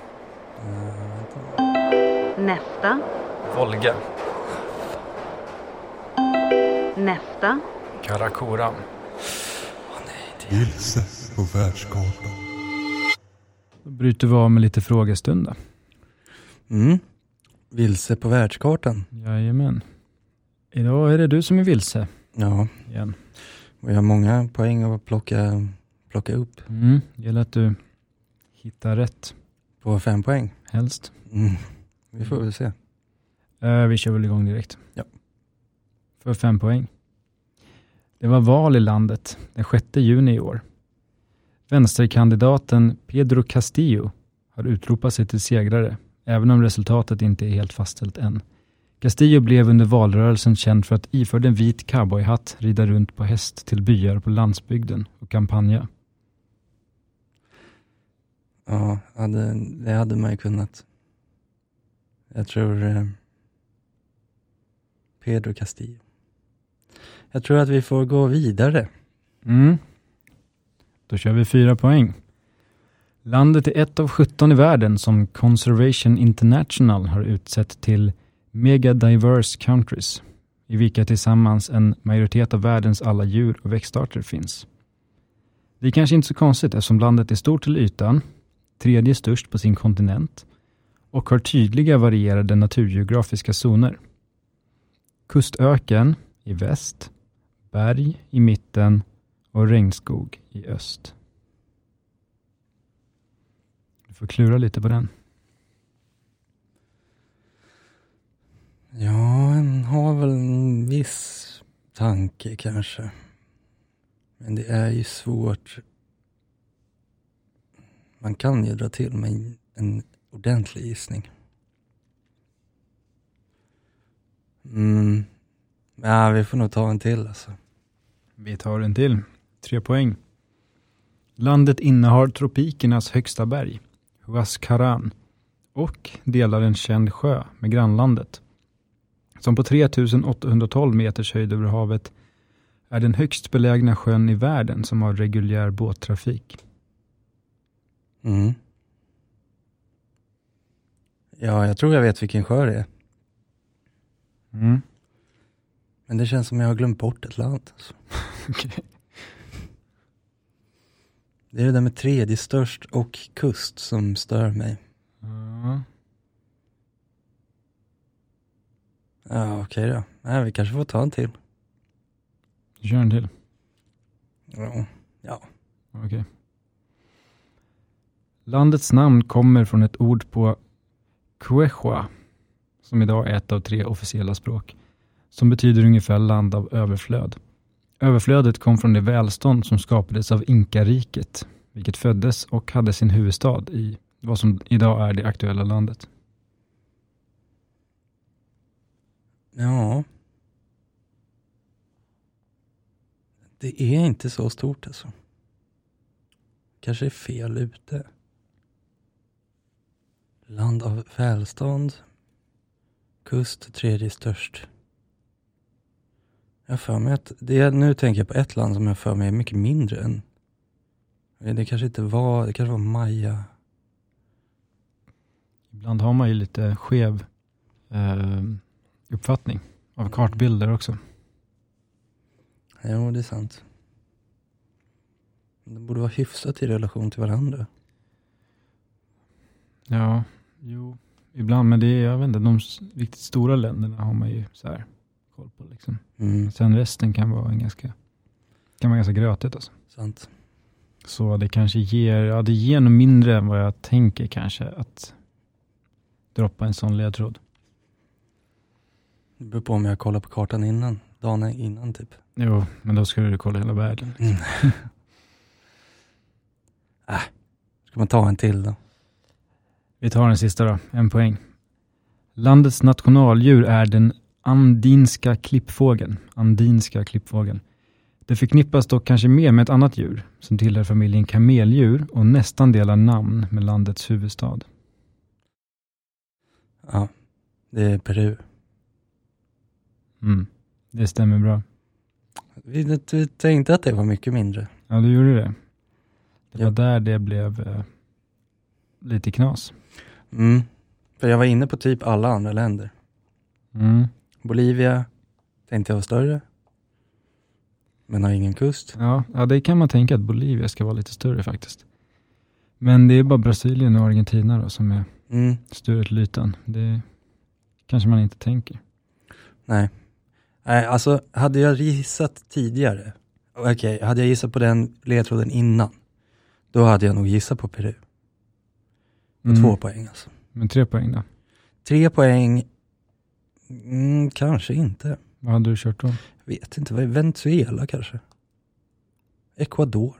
Vänta. nästa, Volga. Nästa, Karakoram. Vilse på världskartan. Då bryter vi av med lite frågestund då. Mm. Vilse på världskartan. Jajamän. Idag är det du som är vilse Ja, igen. och jag har många poäng att plocka, plocka upp Mm. Det gäller att du hittar rätt, på fem poäng. helst. Mm. Vi får väl se. Eh, vi kör väl igång direkt. Ja. För fem poäng. Det var val i landet den 6 juni i år. Vänsterkandidaten Pedro Castillo har utropat sig till segrare, även om resultatet inte är helt fastställt än. Castillo blev under valrörelsen känd för att iförd en vit cowboyhatt rida runt på häst till byar på landsbygden och kampanja. Ja, hade, det hade man ju kunnat. Jag tror eh, Pedro Castillo. Jag tror att vi får gå vidare. Mm. Då kör vi fyra poäng. Landet är ett av 17 i världen som Conservation International har utsett till Mega Diverse Countries, i vilka tillsammans en majoritet av världens alla djur och växtarter finns. Det är kanske inte så konstigt eftersom landet är stort till ytan, tredje störst på sin kontinent och har tydliga varierade naturgeografiska zoner. Kustöken i väst, berg i mitten och regnskog i öst. Du får klura lite på den. Ja, en har väl en viss tanke kanske. Men det är ju svårt. Man kan ju dra till med en- ordentlig gissning. Mm. Ja, vi får nog ta en till alltså. Vi tar en till. Tre poäng. Landet innehar tropikernas högsta berg, Huascaran, och delar en känd sjö med grannlandet. Som på 3812 meters höjd över havet är den högst belägna sjön i världen som har reguljär båttrafik. Mm. Ja, jag tror jag vet vilken sjö det är. Mm. Men det känns som jag har glömt bort ett land. Alltså. Okej. Det är det där med tredje störst och kust som stör mig. Ja. Ja, okej då. Nej, vi kanske får ta en till. Vi kör en till. Ja. ja. Okej. Landets namn kommer från ett ord på Quechua, som idag är ett av tre officiella språk, som betyder ungefär land av överflöd. Överflödet kom från det välstånd som skapades av Inkariket, vilket föddes och hade sin huvudstad i vad som idag är det aktuella landet. Ja. Det är inte så stort alltså. Kanske är fel ute. Land av välstånd. Kust tredje störst. Jag för mig att, det, nu tänker jag på ett land som jag för mig är mycket mindre än, det kanske inte var, det kanske var Maja. Ibland har man ju lite skev eh, uppfattning av kartbilder också. Jo, det är sant. De borde vara hyfsat i relation till varandra. Ja, jo, ibland, men det är, jag vet inte, de riktigt stora länderna har man ju så här koll på liksom. Mm, Sen resten kan vara en ganska, kan vara ganska grötigt alltså. sant. Så det kanske ger, ja det ger nog mindre än vad jag tänker kanske att droppa en sån ledtråd. Det beror på om jag kollar på kartan innan, dagen innan typ. Jo, men då ska du kolla hela världen. Äh, ska man ta en till då? Vi tar den sista då, en poäng. Landets nationaldjur är den andinska klippfågeln. Andinska klippfågeln. Det förknippas dock kanske mer med ett annat djur som tillhör familjen kameldjur och nästan delar namn med landets huvudstad. Ja, det är Peru. Mm. Det stämmer bra. Vi vi tänkte att det var mycket mindre. Ja, du gjorde det. Det var Ja. där det blev eh, lite knas. Mm. För jag var inne på typ alla andra länder. Mm. Bolivia tänkte jag var större. Men har ingen kust. Ja, ja, det kan man tänka att Bolivia ska vara lite större faktiskt. Men det är bara Brasilien och Argentina då som är Mm. större till ytan. Det kanske man inte tänker. Nej. Nej, alltså hade jag gissat tidigare. Okej, hade jag gissat på den ledtråden innan. Då hade jag nog gissat på Peru. På Mm. två poäng alltså. Men tre poäng då? Tre poäng. Mm, kanske inte. Vad hade du kört då? Vet inte, Venezuela kanske? Ecuador?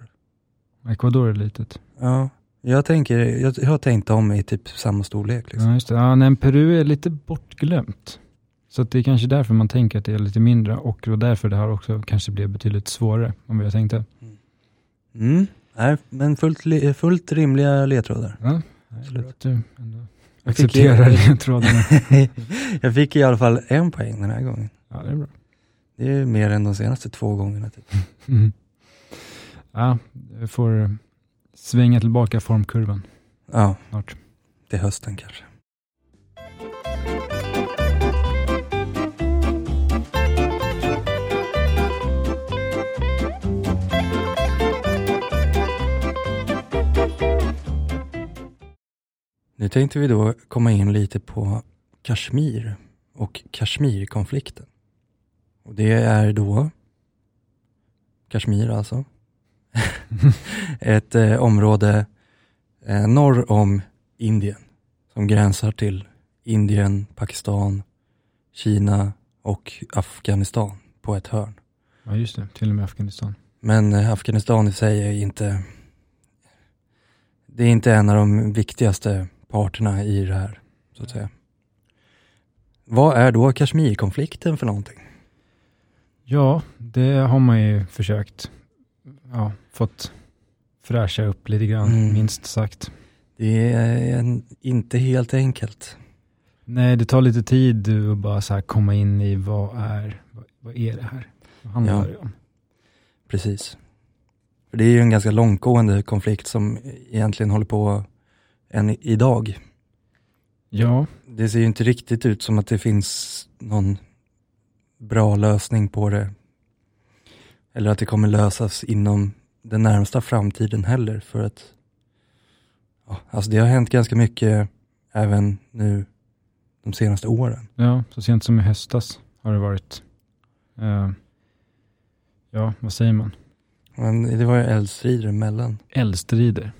Ecuador är litet. Ja, jag tänker, jag, jag har tänkt om i typ samma storlek liksom. Ja, just det. Ja, nej, Peru är lite bortglömt. Så det är kanske därför man tänker att det är lite mindre och det därför det här också kanske blev betydligt svårare än vad jag tänkte. Mm. Nej, men fullt, fullt rimliga ledtrådar. Ja, Absolut. Du ju- ledtrådarna. jag fick i alla fall en poäng den här gången. Ja, det är bra. Det är mer än de senaste två gångerna. Typ. Mm. Ja, jag får svänga tillbaka formkurvan Ja, snart. till hösten kanske. Nu tänkte vi då komma in lite på Kashmir och Kashmirkonflikten. Och det är då Kashmir alltså. Ett eh, område eh, norr om Indien som gränsar till Indien, Pakistan, Kina och Afghanistan på ett hörn. Ja, just det. Till och med Afghanistan. Men eh, Afghanistan i sig är inte det är inte en av de viktigaste parterna i det här, så att säga. Vad är då Kashmirkonflikten för någonting? Ja, det har man ju försökt. Ja, fått fräscha upp lite grann, Mm. minst sagt. Det är en, inte helt enkelt. Nej, det tar lite tid att bara så komma in i vad är, vad, vad är det här? Vad handlar Ja. det om? Precis. För det är ju en ganska långtgående konflikt som egentligen håller på än idag. Ja, Det ser ju inte riktigt ut som att det finns någon bra lösning på det. Eller att det kommer lösas inom den närmsta framtiden heller för att ja, alltså det har hänt ganska mycket även nu de senaste åren. ja, så sent som i höstas har det varit, eh, ja, vad säger man? Men det var ju eldstrider mellan, Eldstrider.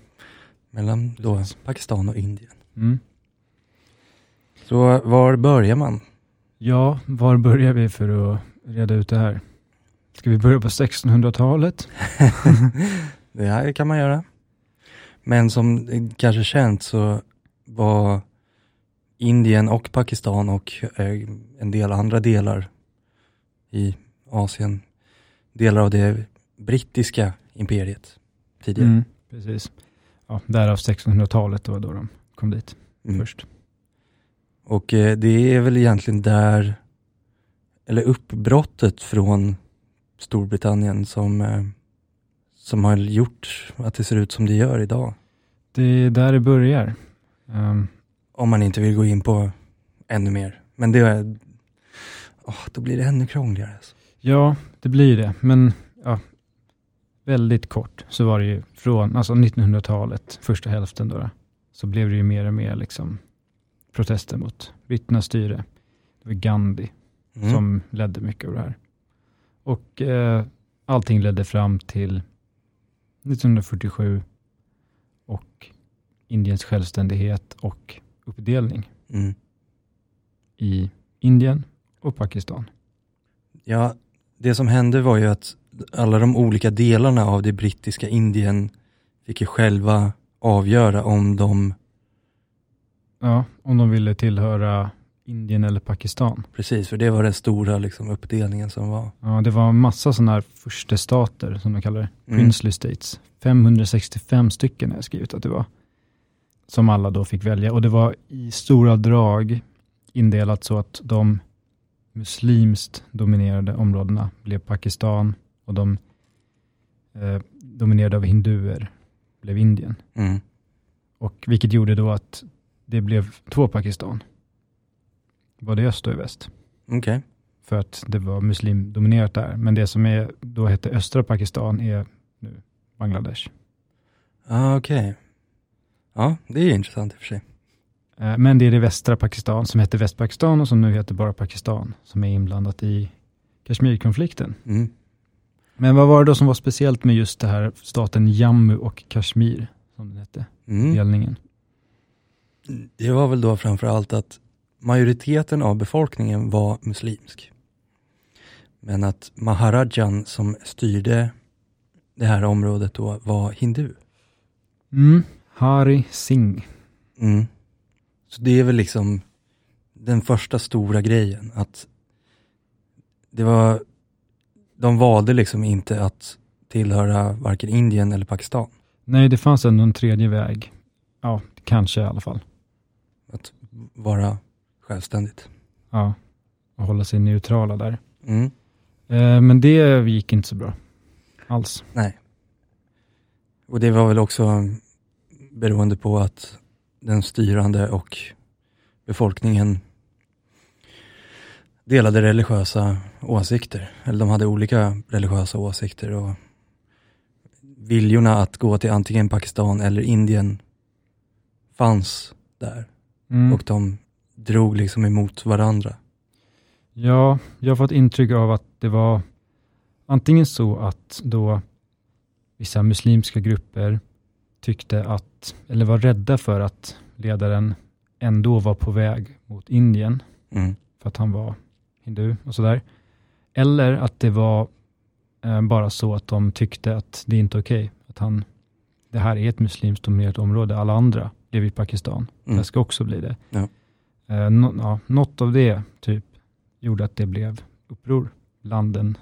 Mellan då. Pakistan och Indien. Mm. Så var börjar man? Ja, var börjar vi för att reda ut det här? Ska vi börja på 1600-talet? det här kan man göra. Men som kanske känt så var Indien och Pakistan och eh, en del andra delar i Asien delar av det brittiska imperiet tidigare. Mm, precis. Ja, därav 1600-talet, det var då de kom dit Mm. först. Och eh, det är väl egentligen där, eller uppbrottet från Storbritannien som, eh, som har gjort att det ser ut som det gör idag. Det är där det börjar. Ehm, Om man inte vill gå in på ännu mer. Men det är, åh, då blir det ännu krångligare. Alltså. ja, det blir det. Men ja, väldigt kort så var det ju från alltså 1900-talet, första hälften då, så blev det ju mer och mer liksom protester mot britternas styre. Det var Gandhi Mm. som ledde mycket av det här. Och eh, allting ledde fram till 1947 och Indiens självständighet och uppdelning Mm. i Indien och Pakistan. Ja, det som hände var ju att alla de olika delarna av det brittiska Indien fick ju själva avgöra om de, Ja, om de ville tillhöra Indien eller Pakistan. precis, för det var den stora liksom, uppdelningen som var. Ja, det var en massa sådana här förstestater, som de kallar det, Mm. princely states. 565 stycken har jag skrivit att det var. Som alla då fick välja. Och det var i stora drag indelat så att de muslimskt dominerade områdena blev Pakistan och de eh, dominerade av hinduer blev Indien. Mm. Och vilket gjorde då att det blev två Pakistan. Både i öst och i väst. Okej. För att det var muslimdominerat där. Men det som är, då hette östra Pakistan är nu Bangladesh. Ah, okej. Ja, det är ju intressant i och för sig. Eh, Men det är det västra Pakistan som hette Västpakistan och som nu heter bara Pakistan som är inblandat i Kashmirkonflikten. Mm. Men vad var det då som var speciellt med just det här staten Jammu och Kashmir som den hette, Mm. delningen? Det var väl då framför allt att majoriteten av befolkningen var muslimsk. Men att Maharajan som styrde det här området då var hindu. Mm. Hari Singh. Mm. Så det är väl liksom den första stora grejen att det var, de valde liksom inte att tillhöra varken Indien eller Pakistan. Nej, det fanns ändå en tredje väg. Ja, kanske i alla fall. Att vara självständigt. Ja, och hålla sig neutrala där. Mm. Eh, Men det gick inte så bra alls. Nej. Och det var väl också beroende på att den styrande och befolkningen delade religiösa åsikter. Eller de hade olika religiösa åsikter och viljorna att gå till antingen Pakistan eller Indien fanns där. Mm. Och de drog liksom emot varandra. Ja, jag har fått intryck av att det var antingen så att då vissa muslimska grupper tyckte att, eller var rädda för att ledaren ändå var på väg mot Indien, Mm. för att han var hindu och sådär. Eller att det var eh, bara så att de tyckte att det är inte okej, att han, det här är ett muslimskt dominerat område, alla andra lever i Pakistan, Mm. det ska också bli det. Ja. Eh, ja, något av det typ gjorde att det blev uppror bland den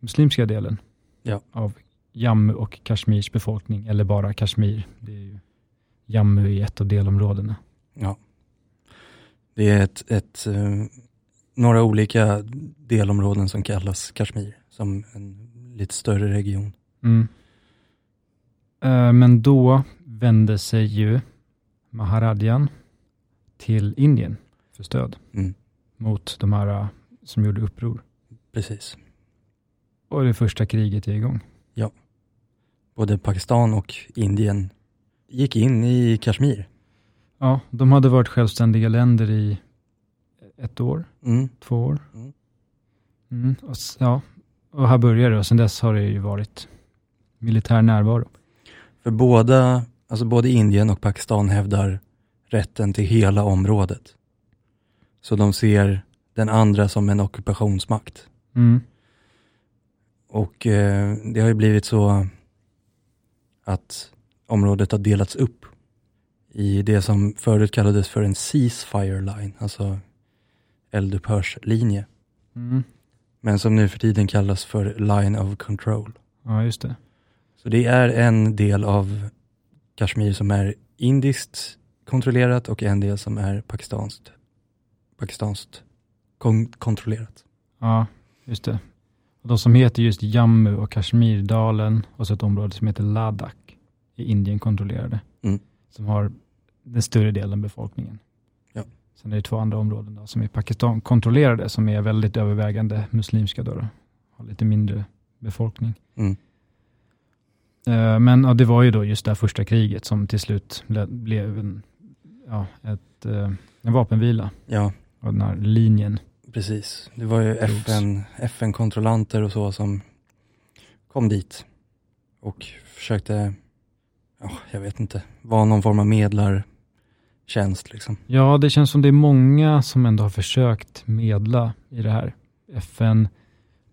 muslimska delen Ja. av Jammu och Kashmirs befolkning, eller bara Kashmir. Det är ju, Jammu är ett av delområdena. Ja. Det är ett, ett, eh, några olika delområden som kallas Kashmir, som en lite större region. Mm. Eh, Men då vände sig ju Maharadjan till Indien för stöd Mm. mot de här eh, som gjorde uppror. Precis. Och det första kriget är igång. Både Pakistan och Indien gick in i Kashmir. Ja, de hade varit självständiga länder i ett år, Mm. två år. Mm. Mm, och, ja, och här började det och sedan dess har det ju varit militär närvaro. För båda, alltså både Indien och Pakistan hävdar rätten till hela området. Så de ser den andra som en ockupationsmakt. Mm. Och eh, det har ju blivit så att området har delats upp i det som förut kallades för en ceasefire line, alltså eldupphörslinje. Mm. Men som nu för tiden kallas för line of control. Ja, just det. Så det är en del av Kashmir som är indiskt kontrollerat och en del som är pakistanskt, pakistanskt kon- kontrollerat. Ja, just det. Och de som heter just Jammu och Kashmirdalen och så ett område som heter Ladakh i Indien kontrollerade. Mm. Som har den större delen av befolkningen. Sen är det två andra områden då, som är Pakistan kontrollerade som är väldigt övervägande muslimska då. då. Har lite mindre befolkning. Mm. Eh, Men ja, det var ju då just det här första kriget som till slut ble- blev en, ja, ett, eh, en vapenvila Ja, av den här linjen. precis. Det var ju. FN, FN-kontrollanter och så som kom dit och försökte, ja, jag vet inte, vara någon form av medlartjänst liksom. Ja, det känns som det är många som ändå har försökt medla i det här. FN,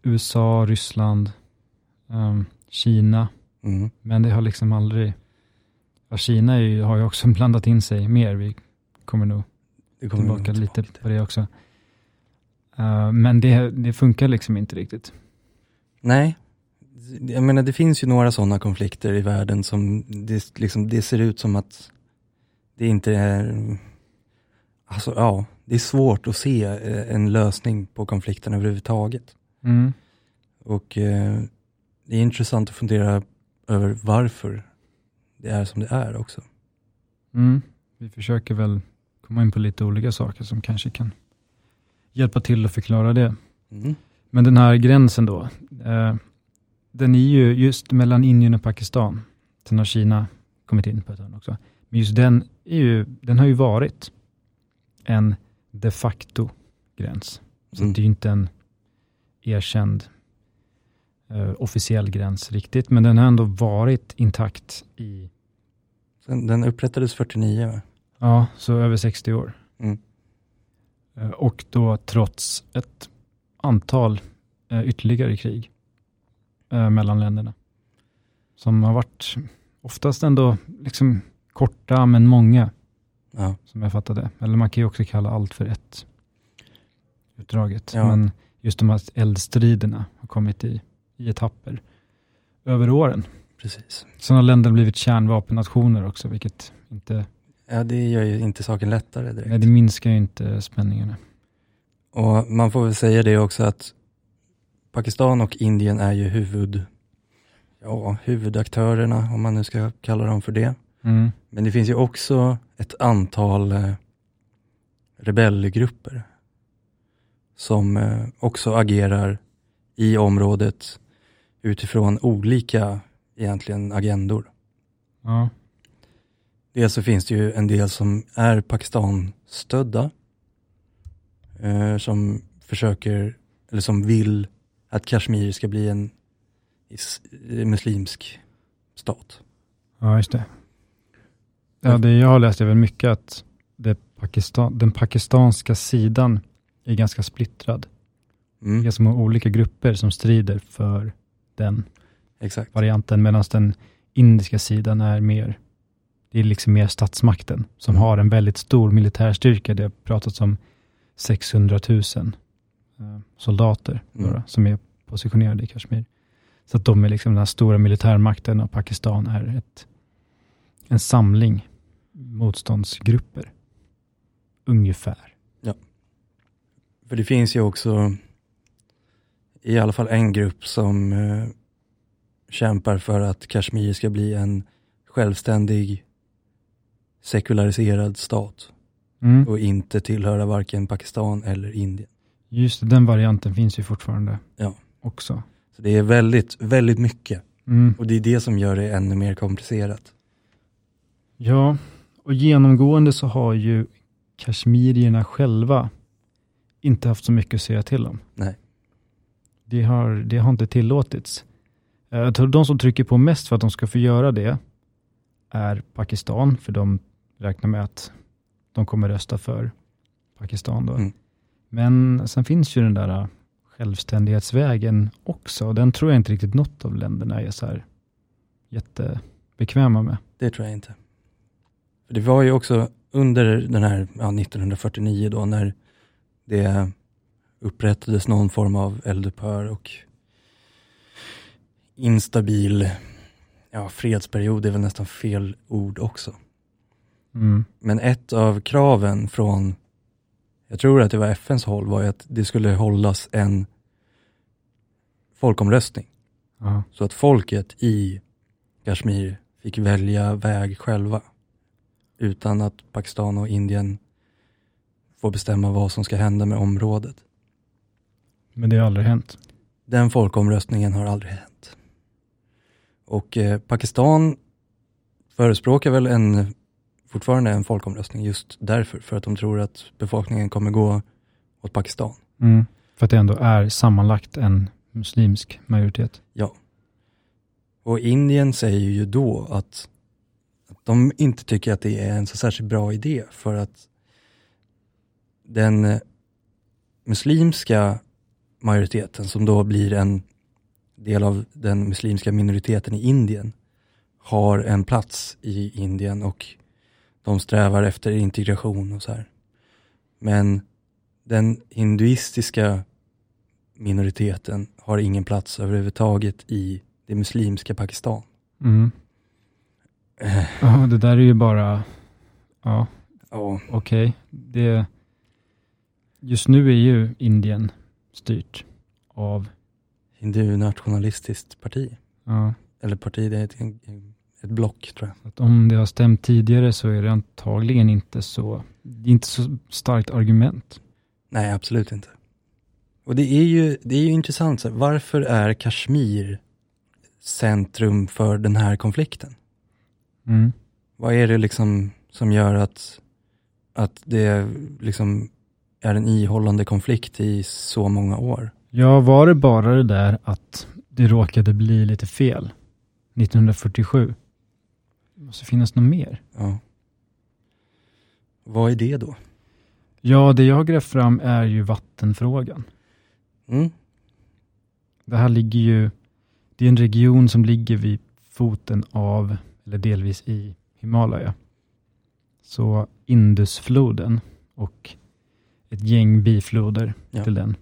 USA, Ryssland, ehm, Kina. Mm. Men det har liksom aldrig... Ja, Kina ju, har ju också blandat in sig mer. Vi kommer nog Det kommer tillbaka nog lite till. på det också. Eh, men det, det funkar liksom inte riktigt. Nej, jag menar det finns ju några sådana konflikter i världen som det, liksom, det ser ut som att det inte är, alltså ja, det är svårt att se eh, en lösning på konflikten överhuvudtaget. Mm. Och eh, det är intressant att fundera över varför det är som det är också. Mm. Vi försöker väl komma in på lite olika saker som kanske kan hjälpa till att förklara det. Mm. Men den här gränsen då, eh, den är ju just mellan Indien och Pakistan. Sen har Kina kommit in på ett hörn också. Men just den, är ju, den har ju varit en de facto gräns. Så Mm. det är ju inte en erkänd eh, officiell gräns riktigt, men den har ändå varit intakt i, Sen, den upprättades 49 va? ja, så över 60 år. Mm. Eh, och då trots ett antal eh, ytterligare krig eh, mellan länderna. Som har varit oftast ändå liksom korta men många, Ja. som jag fattade. Eller man kan ju också kalla allt för ett utdraget. Ja. Men just de här eldstriderna har kommit i, i etapper över åren. Precis. Sen har länder blivit kärnvapennationer också, vilket inte, Ja, det gör ju inte saken lättare direkt. nej, det minskar ju inte spänningarna. Och man får väl säga det också att Pakistan och Indien är ju huvud, ja, huvudaktörerna, om man nu ska kalla dem för det. Mm. Men det finns ju också ett antal eh, rebellgrupper som eh, också agerar i området utifrån olika egentligen agendor. Ja. Dels så finns det ju en del som är Pakistan-stödda. Eh, som försöker, eller som vill att Kashmir ska bli en muslimsk stat. Ja, just det. Ja, det jag har läst är väl mycket att Pakistan, den pakistanska sidan är ganska splittrad. Det är Mm, många olika grupper som strider för den exakt. varianten, medan den indiska sidan är mer, det är liksom mer statsmakten som Mm. har en väldigt stor militärstyrka. Det har pratats om 600 000 eh, soldater Mm. bara, som är positionerade i Kashmir. Så att de är liksom den här stora militärmakten och Pakistan är ett, en samling motståndsgrupper. Ungefär. För det finns ju också i alla fall en grupp som eh, kämpar för att Kashmir ska bli en självständig sekulariserad stat Mm. och inte tillhöra varken Pakistan eller Indien. Just det, den varianten finns ju fortfarande Ja. också. Så det är väldigt, väldigt mycket Mm. och det är det som gör det ännu mer komplicerat. Ja, och genomgående så har ju kashmirierna själva inte haft så mycket att säga till om. Nej. Det har, det har inte tillåtits. Eh, Jag tror de som trycker på mest för att de ska få göra det är Pakistan, för de räknar med att de kommer rösta för Pakistan. Då. Mm. Men sen finns ju den där eh, självständighetsvägen också. Den tror jag inte riktigt något av länderna är så här jättebekväma med. Det tror jag inte. Det var ju också under den här ja, 1949 då när det upprättades någon form av eldupphör och instabil ja, fredsperiod är väl nästan fel ord också. Mm. Men ett av kraven från, jag tror att det var FNs håll, var ju att det skulle hållas en folkomröstning. Ja. Så att folket i Kashmir fick välja väg själva. Utan att Pakistan och Indien får bestämma vad som ska hända med området. Men det har aldrig hänt. Den folkomröstningen har aldrig hänt. Och eh, Pakistan förespråkar väl en, fortfarande en folkomröstning just därför, för att de tror att befolkningen kommer gå åt Pakistan. Mm. För att det ändå är sammanlagt en muslimsk majoritet. Ja. Och Indien säger ju då att, att de inte tycker att det är en så särskilt bra idé för att den muslimska majoriteten som då blir en del av den muslimska minoriteten i Indien har en plats i Indien och de strävar efter integration och så här. Men den hinduistiska minoriteten har ingen plats överhuvudtaget i det muslimska Pakistan. Mm. Ja, det där är ju bara, ja, Ja, okej. Det Just nu är ju Indien styrt av, hindu-nationalistiskt parti. ja, Eller parti, det är ett, ett block tror jag. att om det har stämt tidigare så är det antagligen inte så, det är inte så starkt argument. Nej, absolut inte. Och det är ju, det är ju intressant, så varför är Kashmir centrum för den här konflikten? Mm. Vad är det liksom som gör att, att det liksom är en ihållande konflikt i så många år? Ja, var det bara det där att det råkade bli lite fel 1947? Det måste finnas något mer. Ja. Vad är det då? Ja, det jag har grävt fram är ju vattenfrågan. Mm? Det här ligger ju, det är en region som ligger vid foten av, eller delvis i Himalaya. Så Indusfloden och ett gäng bifloder Ja. till den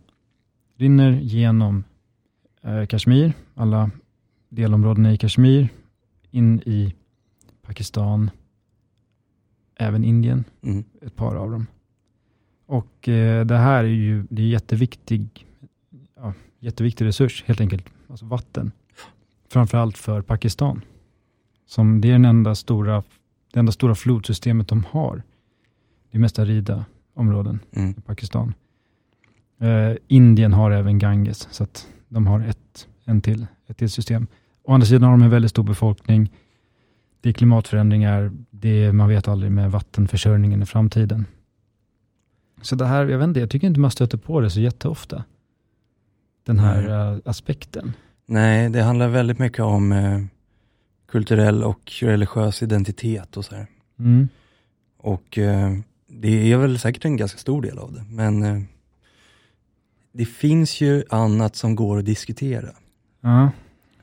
rinner genom eh, Kashmir, alla delområdena i Kashmir, in i Pakistan, även Indien, Mm. ett par av dem. Och eh, det här är ju det är jätteviktig, ja, jätteviktig resurs, helt enkelt, alltså vatten. Framförallt för Pakistan. Som det är den enda stora, det enda stora flodsystemet de har. Det är mest arida områden Mm. i Pakistan. Eh, Indien har även Ganges, så att de har ett, en till, ett till system. Å andra sidan har de en väldigt stor befolkning. det är klimatförändringar, det är, man vet aldrig med vattenförsörjningen i framtiden. Så det här, jag vet inte, jag tycker inte man stöter på det så jätteofta. Den här eh, aspekten. Nej, det handlar väldigt mycket om eh, kulturell och religiös identitet och så här. Mm. Och eh, det är väl säkert en ganska stor del av det, men eh, det finns ju annat som går att diskutera. Ja.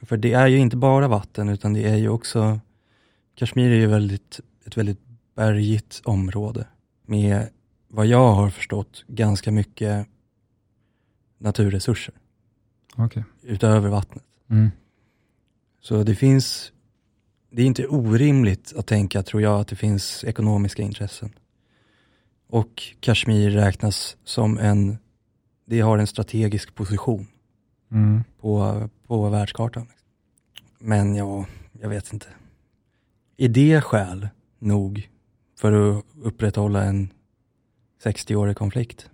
För det är ju inte bara vatten, utan det är ju också, Kashmir är ju väldigt, ett väldigt bergigt område med, vad jag har förstått, ganska mycket naturresurser Okej. utöver vattnet. Mm. Så det finns, det är inte orimligt att tänka, tror jag, att det finns ekonomiska intressen. Och Kashmir räknas som en, det har en strategisk position Mm. på, på världskartan. Men ja, jag vet inte. Är det skäl nog för att upprätthålla en 60-årig konflikt?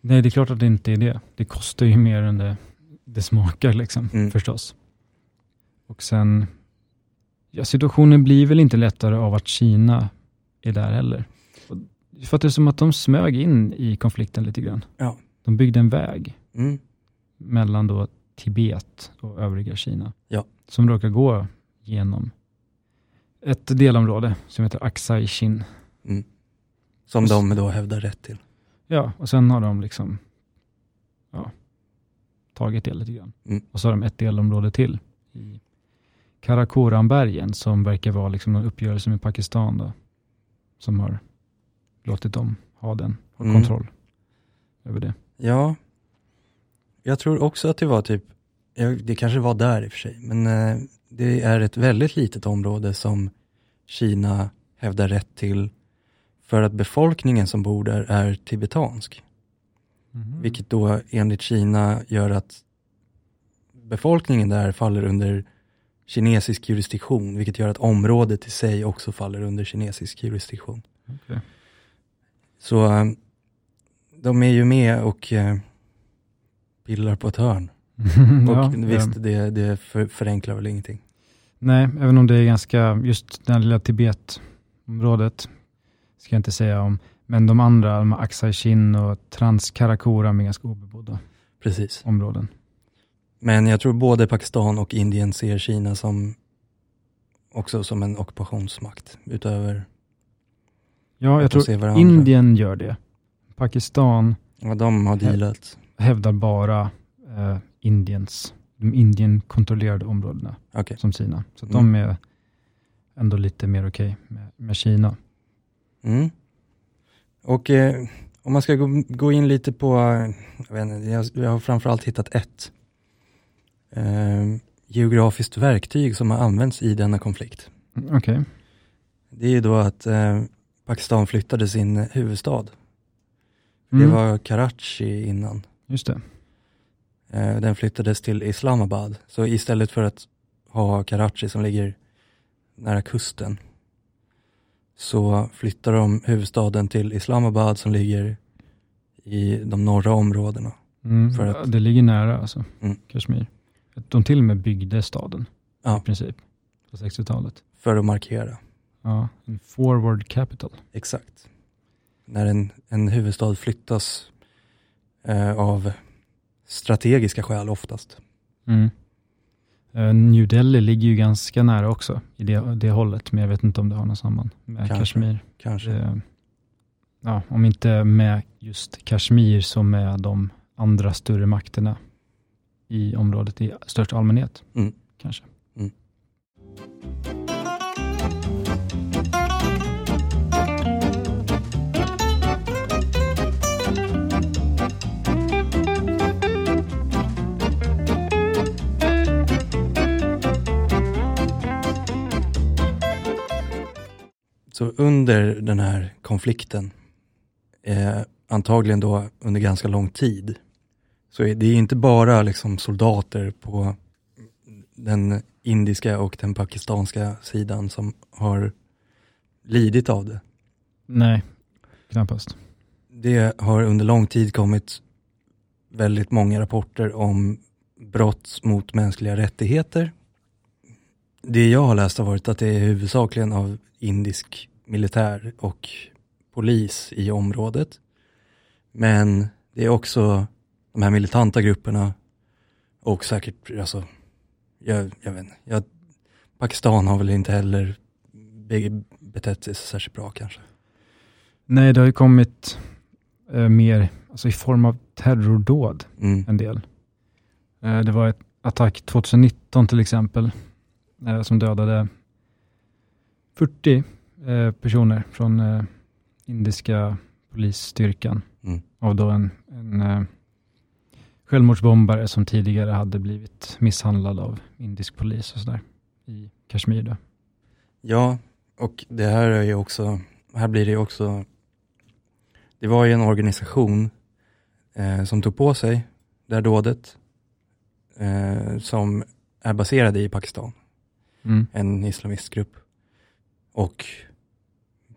Nej, det är klart att det inte är det. Det kostar ju mer än det, det smakar liksom, Mm. förstås. Och sen, ja, situationen blir väl inte lättare av att Kina är där heller. För att det är som att de smög in i konflikten lite grann. Ja. De byggde en väg Mm. mellan då Tibet och övriga Kina. Ja. Som råkar gå genom ett delområde som heter Aksai Chin. Mm. Som de då hävdar rätt till. Ja, och sen har de liksom ja, tagit det lite grann. Mm. Och så har de ett delområde till i Karakorambergen som verkar vara liksom någon uppgörelse med Pakistan då, som har låtit dem ha den, ha Mm. kontroll över det. Ja, jag tror också att det var typ, det kanske var där i och för sig, men eh, det är ett väldigt litet område som Kina hävdar rätt till för att befolkningen som bor där är tibetansk. Mhm. Vilket då enligt Kina gör att befolkningen där faller under kinesisk jurisdiktion, vilket gör att området i sig också faller under kinesisk jurisdiktion. Okej. Så eh, de är ju med och eh, pillar på ett hörn. Och ja, visst, eh, det, det för, förenklar väl ingenting. Nej, även om det är ganska, just det här lilla Tibet-området, ska jag inte säga om, men de andra, de Aksai Chin och Transkarakoram är ganska obebodda Precis. områden. Men jag tror både Pakistan och Indien ser Kina som också som en ockupationsmakt utöver Ja, jag tror. Indien gör det. Pakistan Ja, de har dealat. hävdar bara eh, Indiens, de Indien-kontrollerade områdena Okej. som sina. Så Mm. de är ändå lite mer okej med, med Kina. Mm. Och eh, om man ska gå, gå in lite på, jag, vet inte, jag, jag har framförallt hittat ett eh, geografiskt verktyg som har använts i denna konflikt. Mm, Okej. Det är ju då att eh, Pakistan flyttade sin huvudstad. Det Mm, var Karachi innan. Just det. Eh, den flyttades till Islamabad. Så istället för att ha Karachi som ligger nära kusten så flyttar de huvudstaden till Islamabad som ligger i de norra områdena. Mm, För att- Det ligger nära alltså, Mm. Kashmir. De till och med byggde staden Ja. i princip på 60-talet. För att markera. Ja, en forward capital. Exakt. När en, en huvudstad flyttas eh, av strategiska skäl oftast. Mm. Eh, New Delhi ligger ju ganska nära också i det, det hållet, men jag vet inte om det har något samband med Kanske. Kashmir. Kanske. Det, ja, om inte med just Kashmir så med de andra större makterna i området i största allmänhet. Mm. Kanske. Mm. Så under den här konflikten, eh, antagligen då under ganska lång tid, så det är inte bara liksom soldater på den indiska och den pakistanska sidan som har lidit av det. Nej, knappast. Det har under lång tid kommit väldigt många rapporter om brott mot mänskliga rättigheter det jag har läst har varit att det är huvudsakligen av indisk militär och polis i området. Men det är också de här militanta grupperna och säkert, alltså, jag, jag vet inte, jag, Pakistan har väl inte heller be- betett sig särskilt bra kanske. Nej, det har ju kommit eh, mer alltså i form av terrordåd Mm. en del. Eh, det var ett attack 2019 till exempel, eh, som dödade 40 eh, personer från eh, indiska polisstyrkan. Mm. Av då en, en eh, självmordsbombare som tidigare hade blivit misshandlad av indisk polis och sådär i Kashmir. Då. Ja, och det här är ju också, här blir det ju också, det var ju en organisation eh, som tog på sig det här dådet, eh, som är baserad i Pakistan, Mm. en islamistgrupp. Och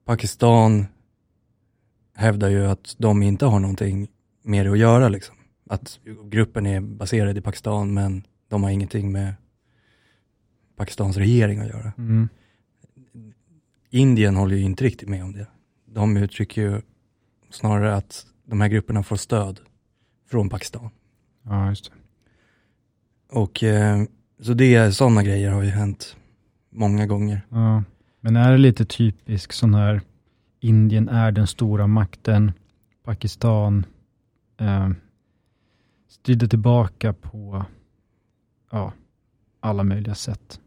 Pakistan hävdar ju att de inte har någonting med det att göra liksom. Att gruppen är baserad i Pakistan men de har ingenting med Pakistans regering att göra. Mm. Indien håller ju inte riktigt med om det. De uttrycker ju snarare att de här grupperna får stöd från Pakistan. Ja, just det. Och eh, så det, sådana grejer har ju hänt många gånger. Ja. Men är det lite typisk sån här, Indien är den stora makten, Pakistan eh, strider tillbaka på ja, alla möjliga sätt,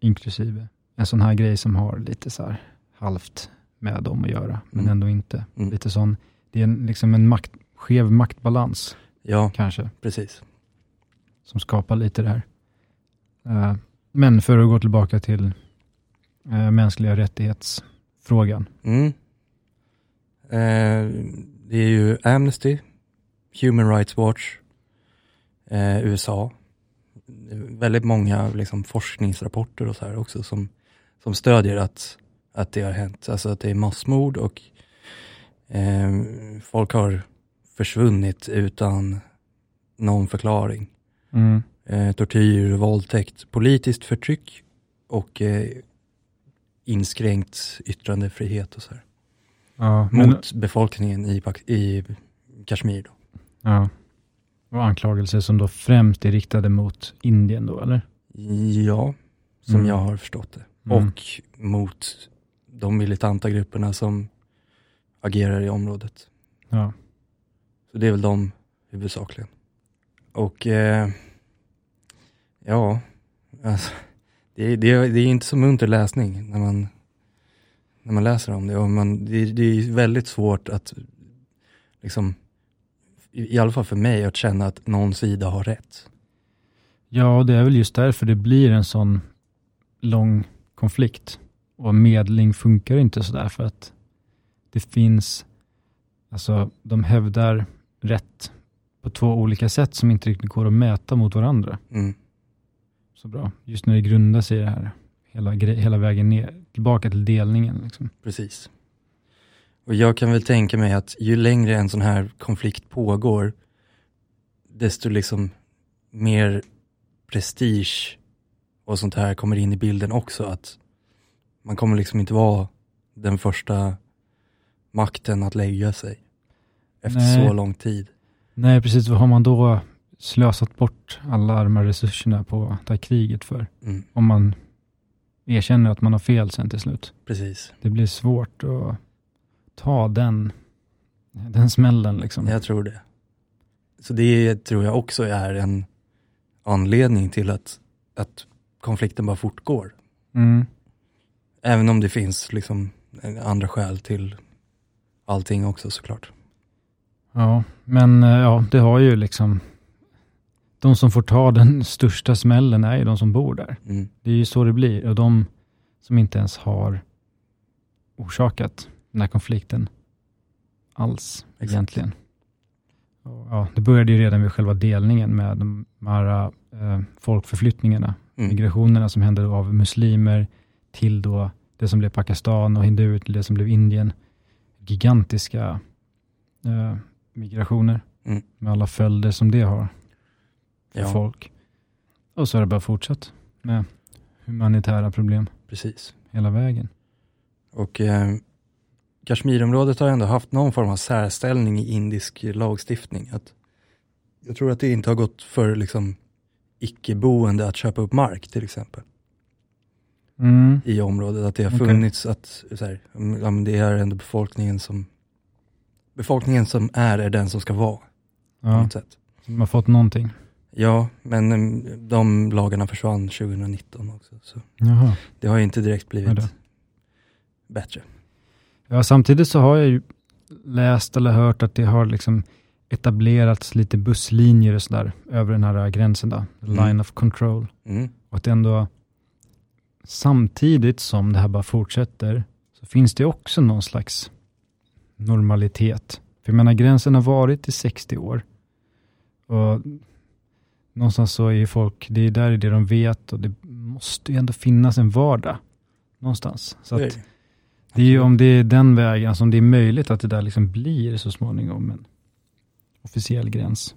inklusive en sån här grej som har lite så här halvt med dem att göra, men Mm. ändå inte. Mm. Lite sån, det är en, liksom en makt, skev maktbalans Ja, kanske, precis. som skapar lite det här. Eh, men för att gå tillbaka till eh, mänskliga rättighetsfrågan. Mm. Eh, det är ju Amnesty, Human Rights Watch, eh, USA. Väldigt många liksom, forskningsrapporter och så här också som, som stödjer att, att det har hänt. Alltså att det är massmord och eh, folk har försvunnit utan någon förklaring. Mm. Eh, tortyr, våldtäkt, politiskt förtryck och eh, inskränkt yttrandefrihet och så här. Ja, men, Mot befolkningen i, i Kashmir då. ja. Och anklagelser som då främst är riktade mot Indien då, eller? Ja, som Mm. jag har förstått det. Mm. Och mot de militanta grupperna som agerar i området. Ja. Så det är väl de huvudsakligen. Och eh, ja, alltså, det, är- det, det är inte så munter läsning när man, när man läser om det. Och man, det, det är väldigt svårt att, liksom, i, alla fall för mig, att känna att någon sida har rätt. ja, och det är väl just därför det blir en sån lång konflikt. Och medling funkar inte sådär för att det finns, alltså de hävdar rätt på två olika sätt som inte riktigt går att mäta mot varandra. Mm. Så bra. Just när det grundar sig i det här, hela, hela vägen ner, tillbaka till delningen. Liksom. Precis. Och jag kan väl tänka mig att ju längre en sån här konflikt pågår, desto liksom mer prestige och sånt här kommer in i bilden också. Att man kommer liksom inte vara den första makten att lägga sig efter Nej. så lång tid. Nej, precis. Vad har man då slösat bort alla de här resurserna på det här kriget för? Mm, Om man erkänner att man har fel sen till slut. precis. Det blir svårt att ta den, den smällen. Liksom. Jag tror det. Så det tror jag också är en anledning till att, att konflikten bara fortgår. Mm. Även om det finns liksom andra skäl till allting också såklart. Ja, men eh, ja, det har ju liksom... De som får ta den största smällen är ju de som bor där. Mm. Det är ju så det blir. Och de som inte ens har orsakat den här konflikten alls Exakt. egentligen. Och, ja, det började ju redan vid själva delningen med de här eh, folkförflyttningarna, Mm. migrationerna som hände av muslimer till då det som blev Pakistan och hinduer till det som blev Indien. Gigantiska eh, migrationer Mm. med alla följder som det har för Ja. folk. Och så har det bara fortsatt med humanitära problem Precis. hela vägen. Och eh, Kashmirområdet har ändå haft någon form av särställning i indisk lagstiftning. Att, jag tror att det inte har gått för liksom, icke-boende att köpa upp mark till exempel Mm. i området. Att det har funnits att så här, ja, men det är ändå befolkningen som befolkningen som är, är den som ska vara. På Ja, något sätt. de har fått någonting. Ja, men mm, de lagarna försvann 2019 också. Så Jaha. det har inte direkt Ja, blivit bättre. Ja, samtidigt så har jag ju läst eller hört att det har liksom etablerats lite busslinjer och sådär över den här gränsen då, Mm. line of control. Mm. Och att det ändå samtidigt som det här bara fortsätter så finns det också någon slags normalitet. För jag menar gränsen har varit i 60 år. Och någonstans så är ju folk, det är där är det de vet och det måste ju ändå finnas en vardag någonstans. Så att det. är ju om det är den vägen, alltså om det är möjligt att det där liksom blir så småningom en officiell gräns.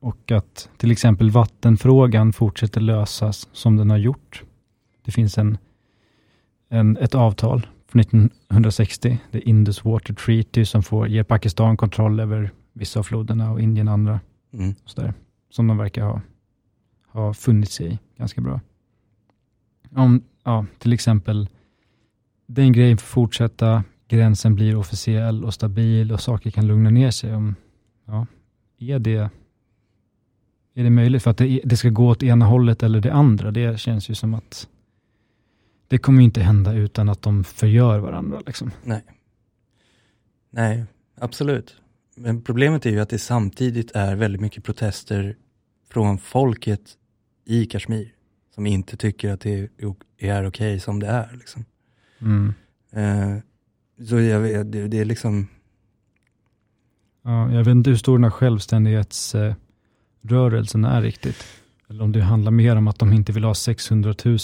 Och att till exempel vattenfrågan fortsätter lösas som den har gjort. Det finns en, en, ett avtal från 1960, det Indus Water Treaty, som får, ger Pakistan kontroll över vissa av floderna och Indien andra. Mm. Och så där, som de verkar ha, ha funnit sig i ganska bra. Om, ja, till exempel, den grejen får fortsätta, gränsen blir officiell och stabil och saker kan lugna ner sig. Om, ja, är, det, är det möjligt? För att det, det ska gå åt ena hållet eller det andra, det känns ju som att det kommer inte hända utan att de förgör varandra. Liksom. Nej, absolut. Men problemet är ju att det samtidigt är väldigt mycket protester från folket i Kashmir som inte tycker att det är, okej okej som det är. Liksom. Mm. Eh, så jag vet, det, det är liksom, Ja, jag vet inte hur stor den här självständighetsrörelsen är riktigt. Eller om det handlar mer om att de inte vill ha 600 000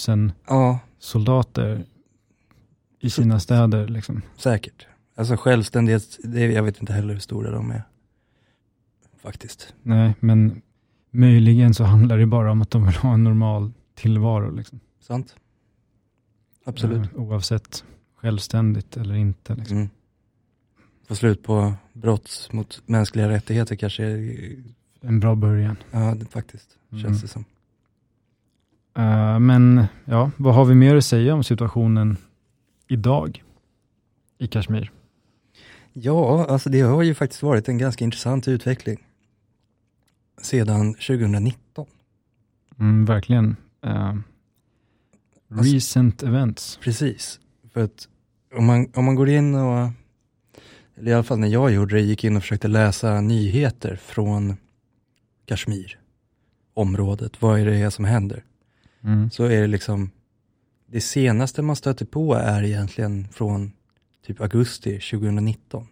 ja, soldater i Så- sina städer. Liksom. säkert. Alltså självständighet, det, jag vet inte heller hur stora de är. Faktiskt. Nej, men möjligen så handlar det bara om att de vill ha en normal tillvaro. Liksom. Sant? Absolut. Eh, oavsett självständigt eller inte. Liksom. Mm. Få slut på brott mot mänskliga rättigheter kanske, är- En bra början. ja det, faktiskt, känns Mm. det som. Eh, men ja, vad har vi mer att säga om situationen idag i Kashmir? Ja, alltså det har ju faktiskt varit en ganska intressant utveckling sedan 2019. Mm, verkligen. Eh, Alltså- recent events. Precis, för att om man, om man går in och, eller i alla fall när jag gjorde det, gick in och försökte läsa nyheter från Kashmir, området, vad är det som händer? Mm. Så är det liksom, det senaste man stöter på är egentligen från typ augusti 2019.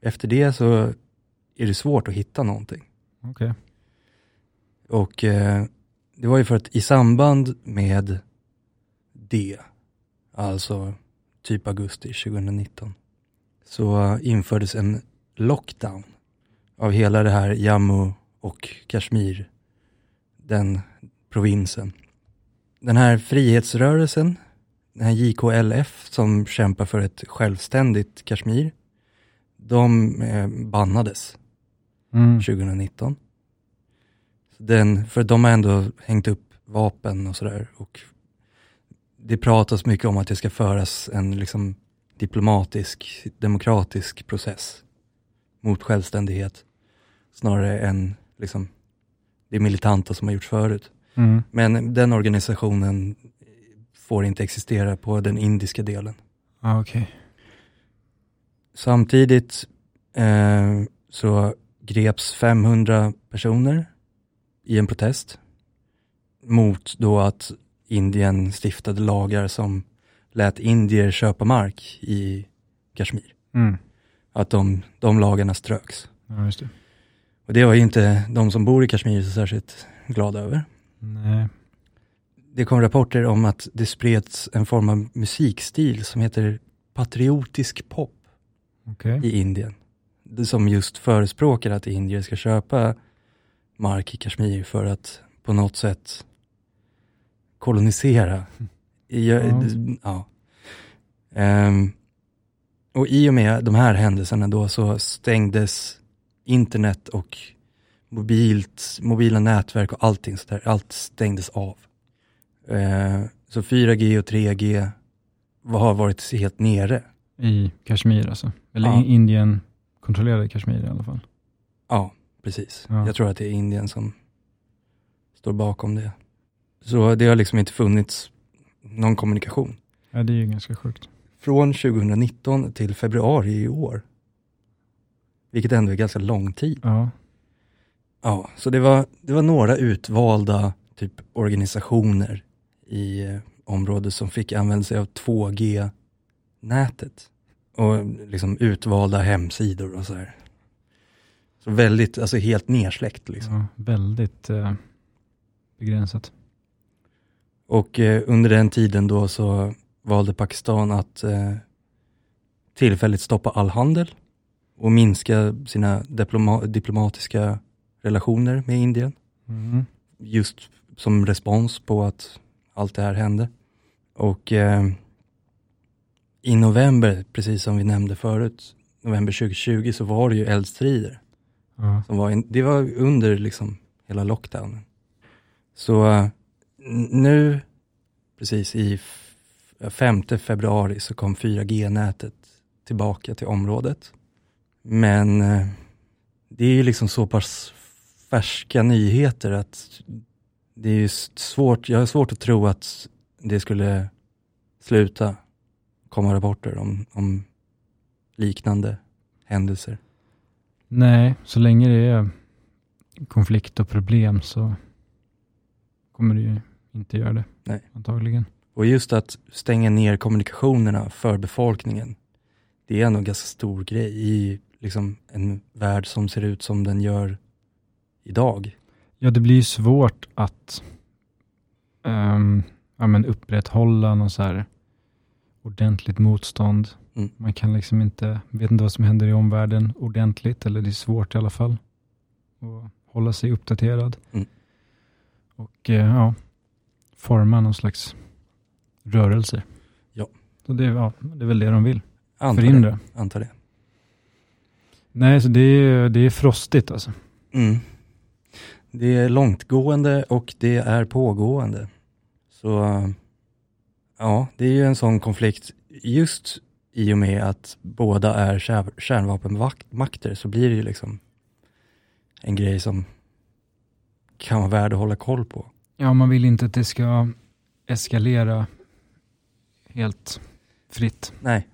Efter det så är det svårt att hitta någonting. Okej. Och eh, det var ju för att i samband med det, alltså typ augusti 2019, så infördes en lockdown av hela det här Jammu och Kashmir, den provinsen. Den här frihetsrörelsen, den här JKLF som kämpar för ett självständigt Kashmir, de eh, bannades Mm. 2019. Den, för de har ändå hängt upp vapen och sådär. Och det pratas mycket om att det ska föras en liksom diplomatisk, demokratisk process mot självständighet. Snarare än liksom det militanta som har gjorts förut. Mm. Men den organisationen får inte existera på den indiska delen. Ah, Okej. Samtidigt eh, så greps 500 personer i en protest mot då att Indien stiftade lagar som lät indier köpa mark i Kashmir. Mm. Att de, de lagarna ströks. Ja, just det. Och det var ju inte de som bor i Kashmir så särskilt glada över. Nej. Det kom rapporter om att det spreds en form av musikstil som heter patriotisk pop. Okej. i Indien. Som just förespråkar att indier ska köpa mark i Kashmir för att på något sätt kolonisera. I, Ja. ja. Ehm, och i och med de här händelserna då så stängdes internet och mobilt, mobila nätverk och allting sådär, allt stängdes av. Eh, så 4G och 3G var- har varit helt nere. I Kashmir alltså. Eller Ja. Indien kontrollerade Kashmir i alla fall. Ja, precis. Ja. Jag tror att det är Indien som står bakom det. Så det har liksom inte funnits någon kommunikation. Ja, det är ju ganska sjukt. Från 2019 till februari i år. Vilket ändå är ganska lång tid. Ja, Ja, så det var, det var några utvalda typ organisationer i eh, området som fick använda sig av 2G-nätet. Och liksom utvalda hemsidor och så här. Så väldigt, alltså helt nersläckt liksom. ja väldigt eh, begränsat. Och eh, under den tiden då så valde Pakistan att eh, tillfälligt stoppa all handel och minska sina diploma- diplomatiska relationer med Indien. Mm. Just som respons på att allt det här hände. Och eh, i november, precis som vi nämnde förut, november 2020 så var det ju eldstrider. Ja. Som var en, det var under liksom hela lockdownen. Så eh, nu, precis i 5 februari så kom 4G-nätet tillbaka till området. Men eh, det är ju liksom så pass färska nyheter att det är ju svårt, jag har svårt att tro att det skulle sluta komma rapporter om, om liknande händelser. Nej, så länge det är konflikt och problem så kommer det ju inte göra det. Nej. Antagligen. Och just att stänga ner kommunikationerna för befolkningen, det är ändå en ganska stor grej i liksom en värld som ser ut som den gör idag. Ja, det blir ju svårt att um, ja, men upprätthålla någon så här ordentligt motstånd. Mm. Man kan liksom inte, vet inte vad som händer i omvärlden ordentligt, eller det är svårt i alla fall att hålla sig uppdaterad. Mm. Och eh, ja, forma någon slags rörelse. Ja. Så det, ja, det är väl det de vill, Antar det. förhindra. Antar det. Nej, så det är, det är frostigt alltså. Mm. Det är långtgående och det är pågående. Så ja, det är ju en sån konflikt just i och med att båda är kär, kärnvapenmakter så blir det ju liksom en grej som kan vara värd att hålla koll på. Ja, man vill inte att det ska eskalera helt fritt. Nej,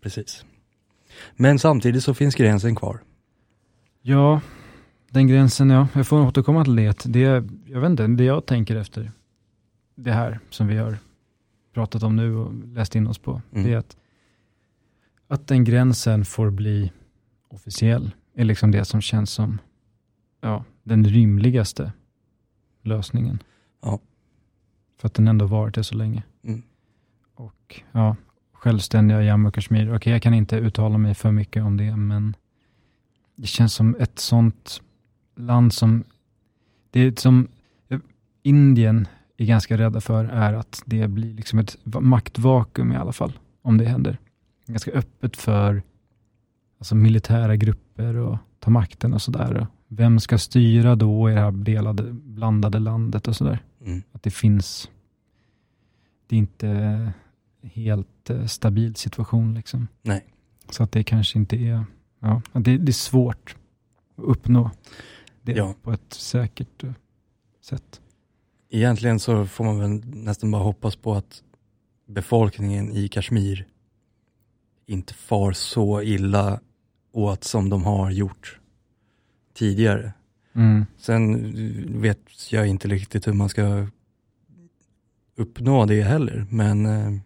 precis. Men samtidigt så finns gränsen kvar. Ja, den gränsen, ja. Jag får återkomma till det. det. Jag vet inte, det jag tänker efter det här som vi har pratat om nu och läst in oss på, Mm. det är att, att den gränsen får bli officiell, är liksom det som känns som ja, den rimligaste lösningen. Ja. För att den ändå varit det så länge. Mm. Och ja, självständiga Jammu och Kashmir. Okej, jag kan inte uttala mig för mycket om det, men det känns som ett sånt land som, det är som Indien är ganska rädda för är att det blir liksom ett va- maktvakuum i alla fall, om det händer. Ganska öppet för alltså militära grupper och ta makten och sådär. Vem ska styra då i det här delade, blandade landet och sådär? Mm. Att det finns, det är inte helt eh, stabil situation liksom. Nej. Så att det kanske inte är, ja, det, det är svårt att uppnå det Ja. på ett säkert eh, sätt. Egentligen så får man väl nästan bara hoppas på att befolkningen i Kashmir inte far så illa åt som de har gjort tidigare. Mm. Sen vet jag inte riktigt hur man ska uppnå det heller, men eh,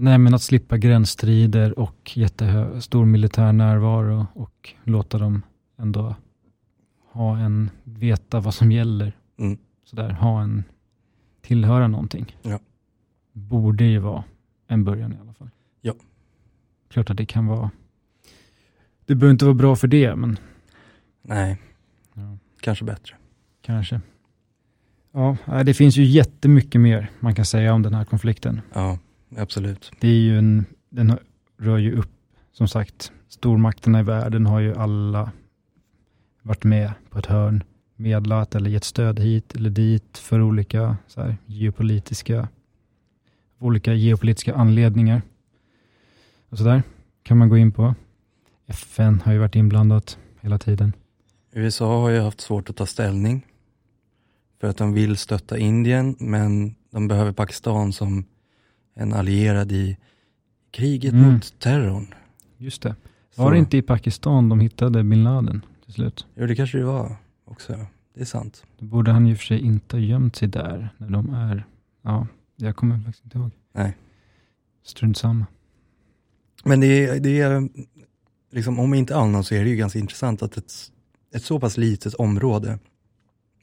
Nej, men att slippa gränsstrider och jättestor militär närvaro och låta dem ändå ha en, veta vad som gäller. Mm. Sådär, ha en, tillhöra någonting. Ja. Borde ju vara en början i alla fall. Ja. Klart att det kan vara, det behöver inte vara bra för det, men nej, ja, kanske bättre. kanske. Ja, det finns ju jättemycket mer man kan säga om den här konflikten. Ja, absolut. Det är ju en, den rör ju upp, som sagt, stormakterna i världen har ju alla varit med på ett hörn, medlat eller gett stöd hit eller dit för olika så här, geopolitiska, olika geopolitiska anledningar. Och så där kan man gå in på. FN har ju varit inblandat hela tiden. USA har ju haft svårt att ta ställning för att de vill stötta Indien men de behöver Pakistan som en allierad i kriget Mm. mot terrorn. Just det. Så- Var det inte i Pakistan de hittade bin Laden till slut? Jo, det kanske det var också. Det är sant. Då borde han ju för sig inte ha gömt sig där när de är, ja, jag kommer faktiskt inte ihåg. Nej. Strunt samma. Men det är, det är liksom, om inte annat så är det ju ganska intressant att ett, ett så pass litet område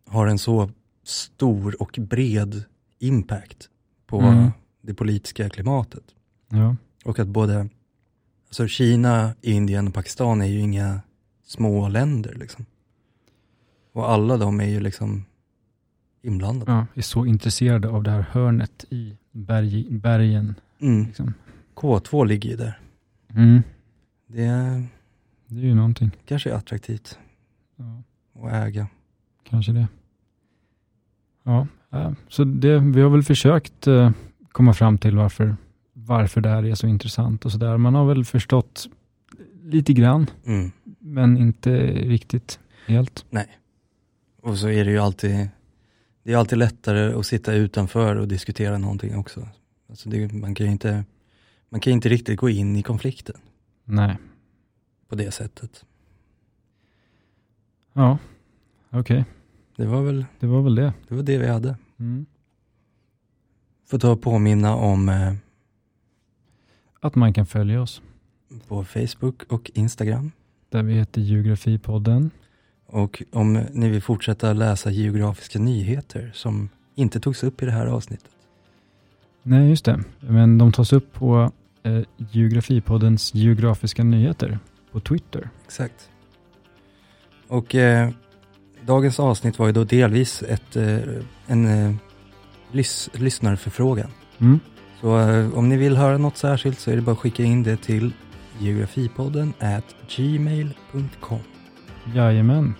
har en så stor och bred impact på Mm. det politiska klimatet. Ja, Och att både alltså Kina, Indien och Pakistan är ju inga små länder. Liksom. Och alla de är ju liksom inblandade. ja, är så intresserade av det här hörnet i berg, bergen. Mm. Liksom. K2 ligger ju där. Mm. Det är, Det är ju någonting. kanske är attraktivt Ja, att äga. kanske det. Ja, äh, så det, vi har väl försökt eh, komma fram till varför, varför det här är så intressant och så där. Man har väl förstått lite grann, Mm. men inte riktigt helt. Och så är det ju alltid, det är alltid lättare att sitta utanför och diskutera någonting också. Alltså det, man kan ju inte, man kan inte riktigt gå in i konflikten Nej. på det sättet. Ja, okej. Det var väl Det var väl det. det, var det vi hade. Mm. Får ta och påminna om eh, Att man kan följa oss, på Facebook och Instagram. där vi heter Geografipodden. Och om ni vill fortsätta läsa geografiska nyheter som inte togs upp i det här avsnittet. Nej, just det. Men de tas upp på eh, Geografipoddens geografiska nyheter på Twitter. Exakt. Och eh, dagens avsnitt var ju då delvis ett, eh, en eh, lys- lyssnarförfrågan. Mm. Så eh, om ni vill höra något särskilt så är det bara att skicka in det till geografipodden at gmail.com. Jajamän.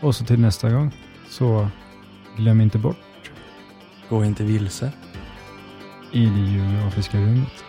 Och så till nästa gång, så glöm inte bort Gå inte vilse. i det geografiska rummet.